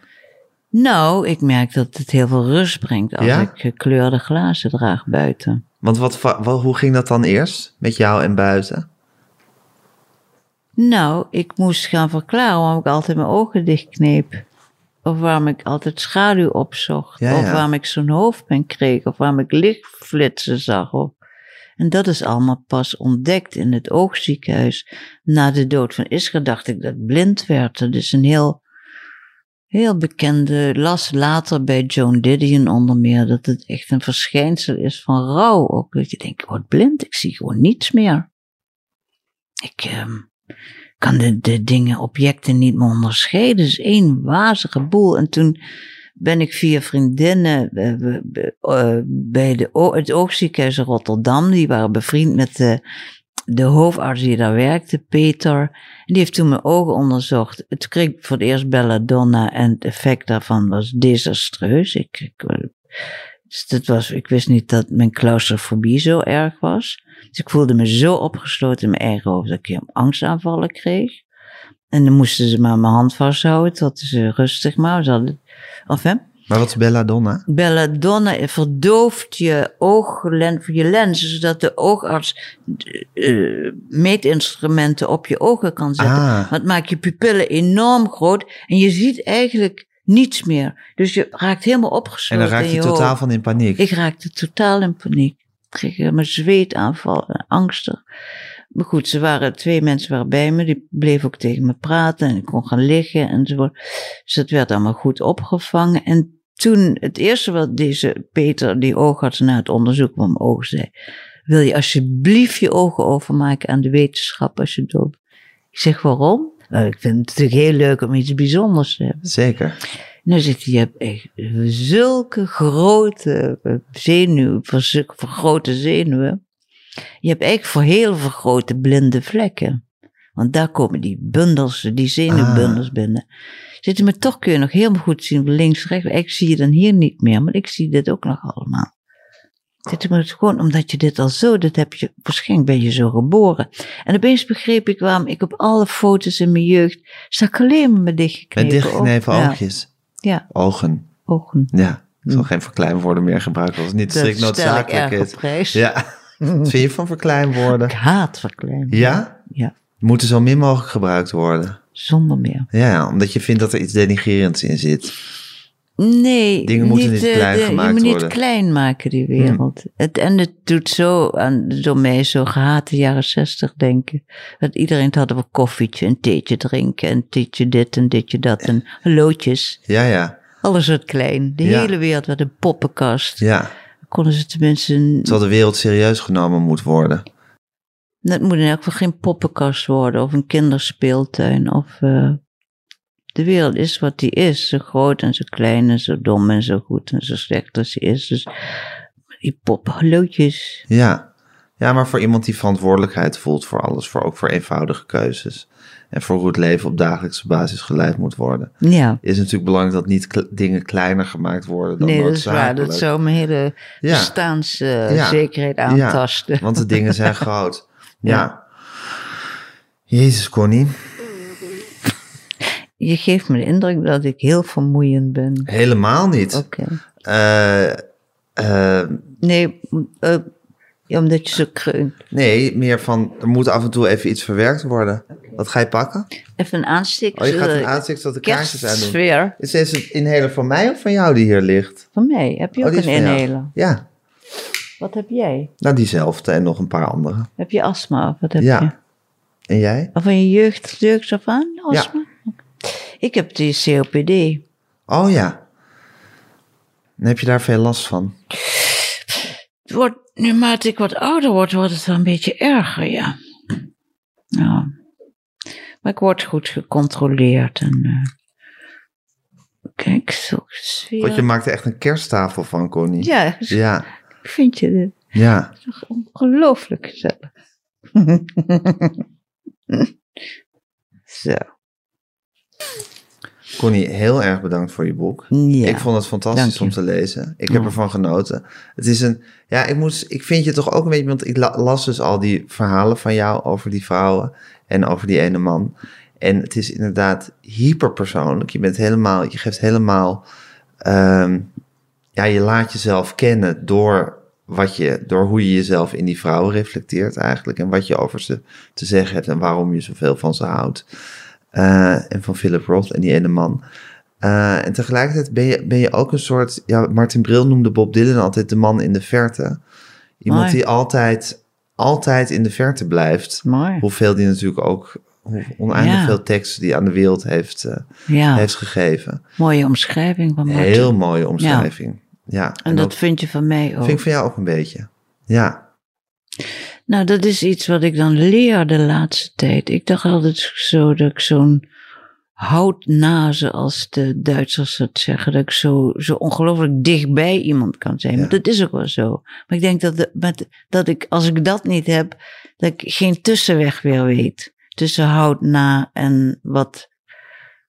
Nou, ik merk dat het heel veel rust brengt als Ja? ik gekleurde glazen draag buiten. Want wat, wa- wa- hoe ging dat dan eerst? Met jou en buiten? Nou, ik moest gaan verklaren waarom ik altijd mijn ogen dichtkneep. Of waarom ik altijd schaduw opzocht. Ja, of waarom ik zo'n hoofdpijn kreeg. Of waarom ik lichtflitsen zag. Of... En dat is allemaal pas ontdekt in het oogziekenhuis. Na de dood van Isra dacht ik dat ik blind werd. Dat is een heel, heel bekende, las later bij Joan Didion onder meer, dat het echt een verschijnsel is van rouw. Ook dat je denkt, ik word blind, ik zie gewoon niets meer. Ik ehm, kan de, de dingen, objecten niet meer onderscheiden. Het is één wazige boel. En toen ben ik via vriendinnen eh, eh, bij de, het oogziekenhuis in Rotterdam, die waren bevriend met de, de hoofdarts die daar werkte, Peter. Die heeft toen mijn ogen onderzocht. Toen kreeg voor het eerst belladonna en het effect daarvan was desastreus. Ik, ik, dus dat was, ik wist niet dat mijn claustrofobie zo erg was. Dus ik voelde me zo opgesloten in mijn eigen hoofd dat ik een angstaanvallen kreeg. En dan moesten ze maar mijn hand vasthouden tot ze rustig maar. Ze hadden? Maar wat is belladonna? Belladonna verdooft je ooglens, je lenzen, zodat de oogarts eh, meetinstrumenten op je ogen kan zetten. Ah. Want het maakt je pupillen enorm groot en je ziet eigenlijk niets meer. Dus je raakt helemaal En opgesloten dan raak je je totaal hoofd. van in paniek. Ik raakte totaal in paniek. Ik kreeg helemaal zweetaanval en angstig. Maar goed, ze waren, twee mensen waren bij me, die bleven ook tegen me praten en ik kon gaan liggen enzovoort. Dus dat werd allemaal goed opgevangen. En toen het eerste wat deze Peter, die oogarts na het onderzoek van mijn ogen zei. Wil je alsjeblieft je ogen overmaken aan de wetenschap als je dood? Ik zeg waarom? Nou, ik vind het natuurlijk heel leuk om iets bijzonders te hebben. Zeker. Nou zit hij, je hebt echt zulke grote zenuwen, ver- vergrote zenuwen. Je hebt eigenlijk voor heel veel grote blinde vlekken. Want daar komen die bundels, die zenuwbundels binnen. Zit je, maar toch kun je nog helemaal goed zien links, rechts. Ik zie je dan hier niet meer, maar ik zie dit ook nog allemaal. Het is gewoon omdat je dit al zo, dat heb je, waarschijnlijk ben je zo geboren. En opeens begreep ik waarom ik op alle foto's in mijn jeugd, sta ik alleen maar met dichtgeknepen Met dichtgeknepen oogjes. Ja, Ogen. ogen. Ja. Ik zal geen verkleinwoorden meer gebruiken als het niet Hm. Dat strikt stel ik noodzakelijk is. Ja. <laughs> Wat vind je van verkleinwoorden? Ik haat verkleinen. Ja? Ja, Moeten zo min mogelijk gebruikt worden. zonder meer. Ja, omdat je vindt dat er iets denigrerends in zit. Nee, Dingen moeten niet eh, klein de- gemaakt Je moet worden. Niet klein maken, die wereld. Het, en het doet zo aan, door mij zo gehate jaren zestig denken. Dat iedereen had over koffietje, een theetje drinken, en theetje dit en ditje dat, en hallootjes. Ja, ja. Alles wordt klein. De Ja. hele wereld werd een poppenkast. Ja. Konden ze tenminste... een- Terwijl de wereld serieus genomen moet worden. Het moet in elk geval geen poppenkast worden of een kinderspeeltuin. Of, eh, de wereld is wat die is. Zo groot en zo klein en zo dom en zo goed en zo slecht als die is. Dus die poppenlootjes. Ja. Ja, maar voor iemand die verantwoordelijkheid voelt voor alles, voor ook voor eenvoudige keuzes. En voor hoe het leven op dagelijkse basis geleid moet worden. Ja, Is natuurlijk belangrijk dat niet kle- dingen kleiner gemaakt worden dan nee, dat is waar. Dat zou mijn hele Ja. bestaanszekerheid Ja. aantasten. Want de dingen zijn <laughs> groot. Ja. Jezus, Connie. Je geeft me de indruk dat ik heel vermoeiend ben. Helemaal niet. Oké. Eh, eh, Nee, eh, omdat je zo kreunt. nee, meer van, er moet af en toe even iets verwerkt worden. Wat ga je pakken? Even een aansteek. Oh, je gaat een aanstek dat de kaarsjes aan doen. Is deze een inhaler van mij of van jou die hier ligt? Van mij. Heb je Oh, ook een inhaler? Ja, Wat heb jij? nou diezelfde en nog een paar andere. Heb je astma of wat heb Ja. je? En jij? Of van je jeugd, jeugd af aan? Astma? Ik heb die COPD. Oh ja. En heb je daar veel last van? Wordt, naarmate ik wat ouder word, wordt het wel een beetje erger, ja. Ja. Maar ik word goed gecontroleerd en... eh, kijk, zulke sfeer. Want je maakt er echt een kersttafel van, Connie. Ja, Ja, vind je dit? ja. Toch ongelooflijk gezellig. <laughs> Zo. Connie, heel erg bedankt voor je boek. Ja. Ik vond het fantastisch om te lezen. Ik heb Ja. ervan genoten. Het is een, ja, ik moet, ik vind je toch ook een beetje, want ik la- las dus al die verhalen van jou over die vrouwen en over die ene man. En het is inderdaad hyperpersoonlijk. Je bent helemaal, je geeft helemaal, ehm, ja, je laat jezelf kennen door wat je, door hoe je jezelf in die vrouwen reflecteert eigenlijk en wat je over ze te zeggen hebt en waarom je zoveel van ze houdt. Eh, en van Philip Roth en die ene man. Eh, en tegelijkertijd ben je, ben je ook een soort, ja, Martin Bril noemde Bob Dylan altijd de man in de verte. Iemand Mooi. die altijd, altijd in de verte blijft. Mooi. Hoeveel die natuurlijk ook, hoe oneindig Ja. veel teksten die aan de wereld heeft, eh, Ja, heeft gegeven. mooie omschrijving van Martin. Heel mooie omschrijving. Ja, en dat vind je van mij ook. vind ik van jou ook een beetje. Ja, Nou, dat is iets wat ik dan leer de laatste tijd. Ik dacht altijd zo dat ik zo'n houtnaze, als de Duitsers het zeggen, dat ik zo, zo ongelooflijk dichtbij iemand kan zijn. Ja. Maar dat is ook wel zo. Maar ik denk dat, de, met, dat ik, als ik dat niet heb, dat ik geen tussenweg weer weet. Tussen hout na en wat,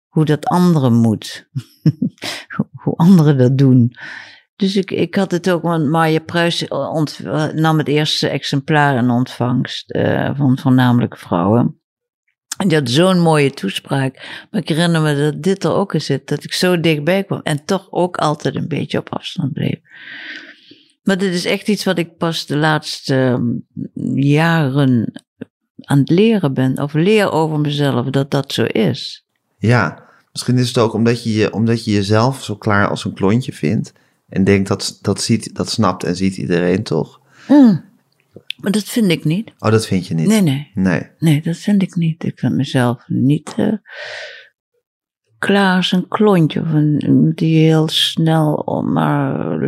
hoe dat anderen moet. <laughs> hoe, hoe anderen dat doen. Dus ik, ik had het ook, want Marja Pruis ont, nam het eerste exemplaar in ontvangst eh, van voornamelijk vrouwen. En die had zo'n mooie toespraak. Maar ik herinner me dat dit er ook in zit. Dat ik zo dichtbij kwam. En toch ook altijd een beetje op afstand bleef. Maar dit is echt iets wat ik pas de laatste um, jaren aan het leren ben. Of leer over mezelf dat dat zo is. ja. Misschien is het ook omdat je- omdat je jezelf zo klaar als een klontje vindt. En denkt dat, dat, ziet, dat snapt en ziet iedereen toch. Mm. Maar dat vind ik niet. Oh, dat vind je niet? Nee, nee. Nee. Nee, dat vind ik niet. Ik vind mezelf niet uh, klaar als een klontje. Of een, die heel snel om maar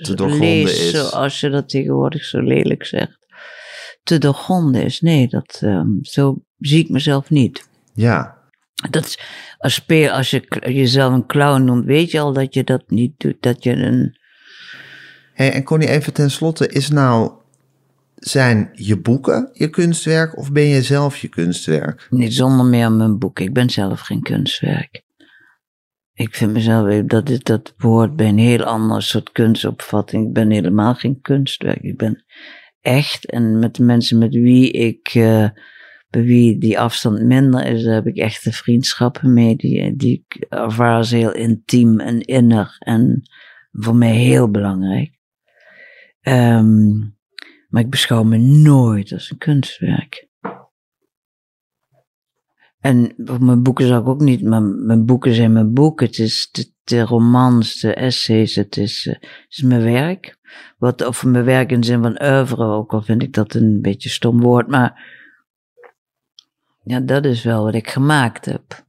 Te leest, is. zoals je dat tegenwoordig zo lelijk zegt. Te doorgronden is. Nee, dat, ehm, zo zie ik mezelf niet. Ja, Dat is, als, speel, als je jezelf een clown noemt, weet je al dat je dat niet doet. Dat je een. Hey, en Connie, even tenslotte, is nou, zijn je boeken je kunstwerk of ben je zelf je kunstwerk? Niet zonder meer mijn boek. Ik ben zelf geen kunstwerk. Ik vind mezelf, dat, is, dat behoort bij een heel ander soort kunstopvatting. Ik ben helemaal geen kunstwerk. Ik ben echt, en met de mensen met wie ik, eh, wie die afstand minder is, daar heb ik echte vriendschappen mee. Die, die ik ervaar heel intiem en inner en voor mij heel belangrijk. Ehm, maar ik beschouw me nooit als een kunstwerk. En mijn boeken zou ik ook niet, maar mijn boeken zijn mijn boek. Het is de, romans, de essays, het is, eh, is mijn werk. Wat, of mijn werk in de zin van oeuvre, ook al vind ik dat een beetje stom woord, maar ja, dat is wel wat ik gemaakt heb.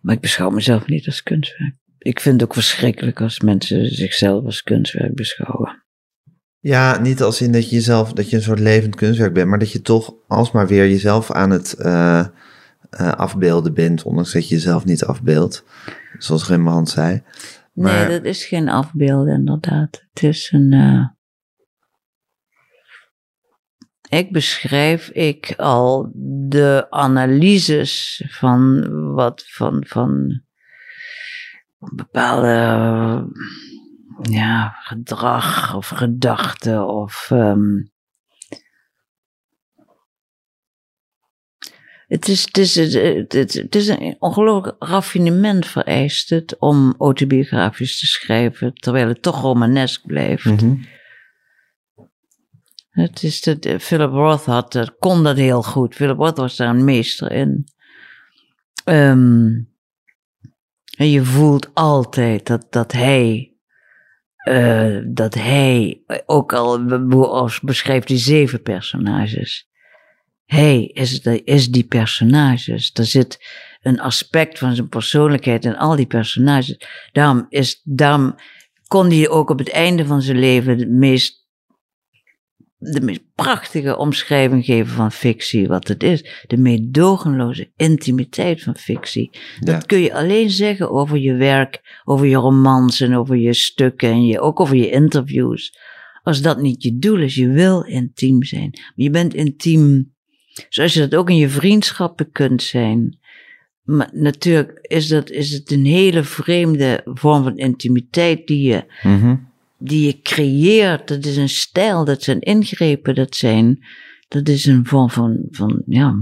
Maar ik beschouw mezelf niet als kunstwerk. Ik vind het ook verschrikkelijk als mensen zichzelf als kunstwerk beschouwen. Ja, niet als in dat je jezelf, dat je een soort levend kunstwerk bent, maar dat je toch alsmaar weer jezelf aan het eh, eh, afbeelden bent, ondanks dat je jezelf niet afbeeldt, zoals Rembrandt zei. Maar- Nee, dat is geen afbeelden, inderdaad. Het is een. eh, Ik beschrijf ik al de analyses van wat van, van bepaalde ja, gedrag of gedachten of. ehm, Het is, het, is, het is een ongelooflijk raffinement vereist het om autobiografisch te schrijven, terwijl het toch romanesk blijft. Mhm. Het is eh, Philip Roth had, kon dat heel goed. Philip Roth was daar een meester in. Ehm, en je voelt altijd dat, dat hij, eh, dat hij, ook al beschrijft hij zeven personages. Hij is, de, is die personages. Er zit een aspect van zijn persoonlijkheid in al die personages. Daarom, is, daarom kon hij ook op het einde van zijn leven de meest de meest prachtige omschrijving geven van fictie, wat het is. De meedogenloze intimiteit van fictie. Dat kun je alleen zeggen over je werk, over je romans en over je stukken en je, ook over je interviews. Als dat niet je doel is, je wil intiem zijn. Maar je bent intiem, zoals je dat ook in je vriendschappen kunt zijn. Maar natuurlijk is, dat, is het een hele vreemde vorm van intimiteit die je Mhm. Die je creëert, dat is een stijl, dat zijn ingrepen, dat zijn, dat is een vorm van, van ja,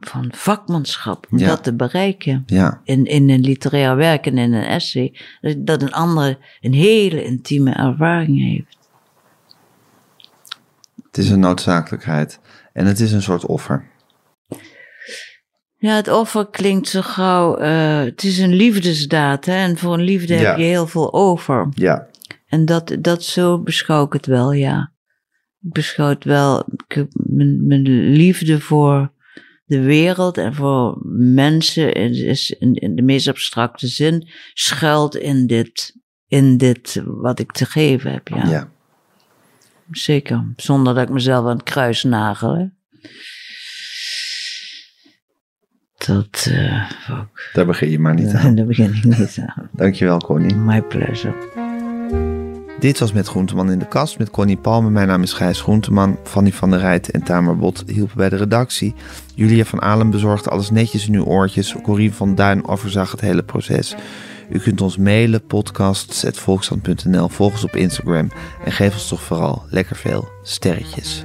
van vakmanschap, om Ja. dat te bereiken. Ja, In, in een literair werk en in een essay, dat- een andere een hele intieme ervaring heeft. het is een noodzakelijkheid. En het is een soort offer. Ja, het offer klinkt zo gauw, eh, het is een liefdesdaad, hè, en voor een liefde Ja. heb je heel veel over. Ja. En dat, dat zo beschouw ik het wel, ja. Ik beschouw het wel, ik mijn, mijn liefde voor de wereld en voor mensen is, in, in de meest abstracte zin schuilt in dit, in dit wat ik te geven heb, ja. ja. Zeker, zonder dat ik mezelf aan het kruis nagel, hè. Dat, eh. Daar begin je maar niet aan. <laughs> daar begin ik niet aan. Dankjewel, Connie. My pleasure. Dit was Met Groenteman in de Kast met Connie Palme. Mijn naam is Gijs Groenteman. Fanny van der Rijt en Tamer Bot hielpen bij de redactie. Julia van Alem bezorgde alles netjes in uw oortjes. Corrie van Duin overzag het hele proces. U kunt ons mailen, podcasts.volkshand.nl. Volg ons op Instagram en geef ons toch vooral lekker veel sterretjes.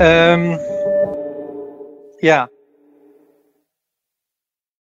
Ehm, ja.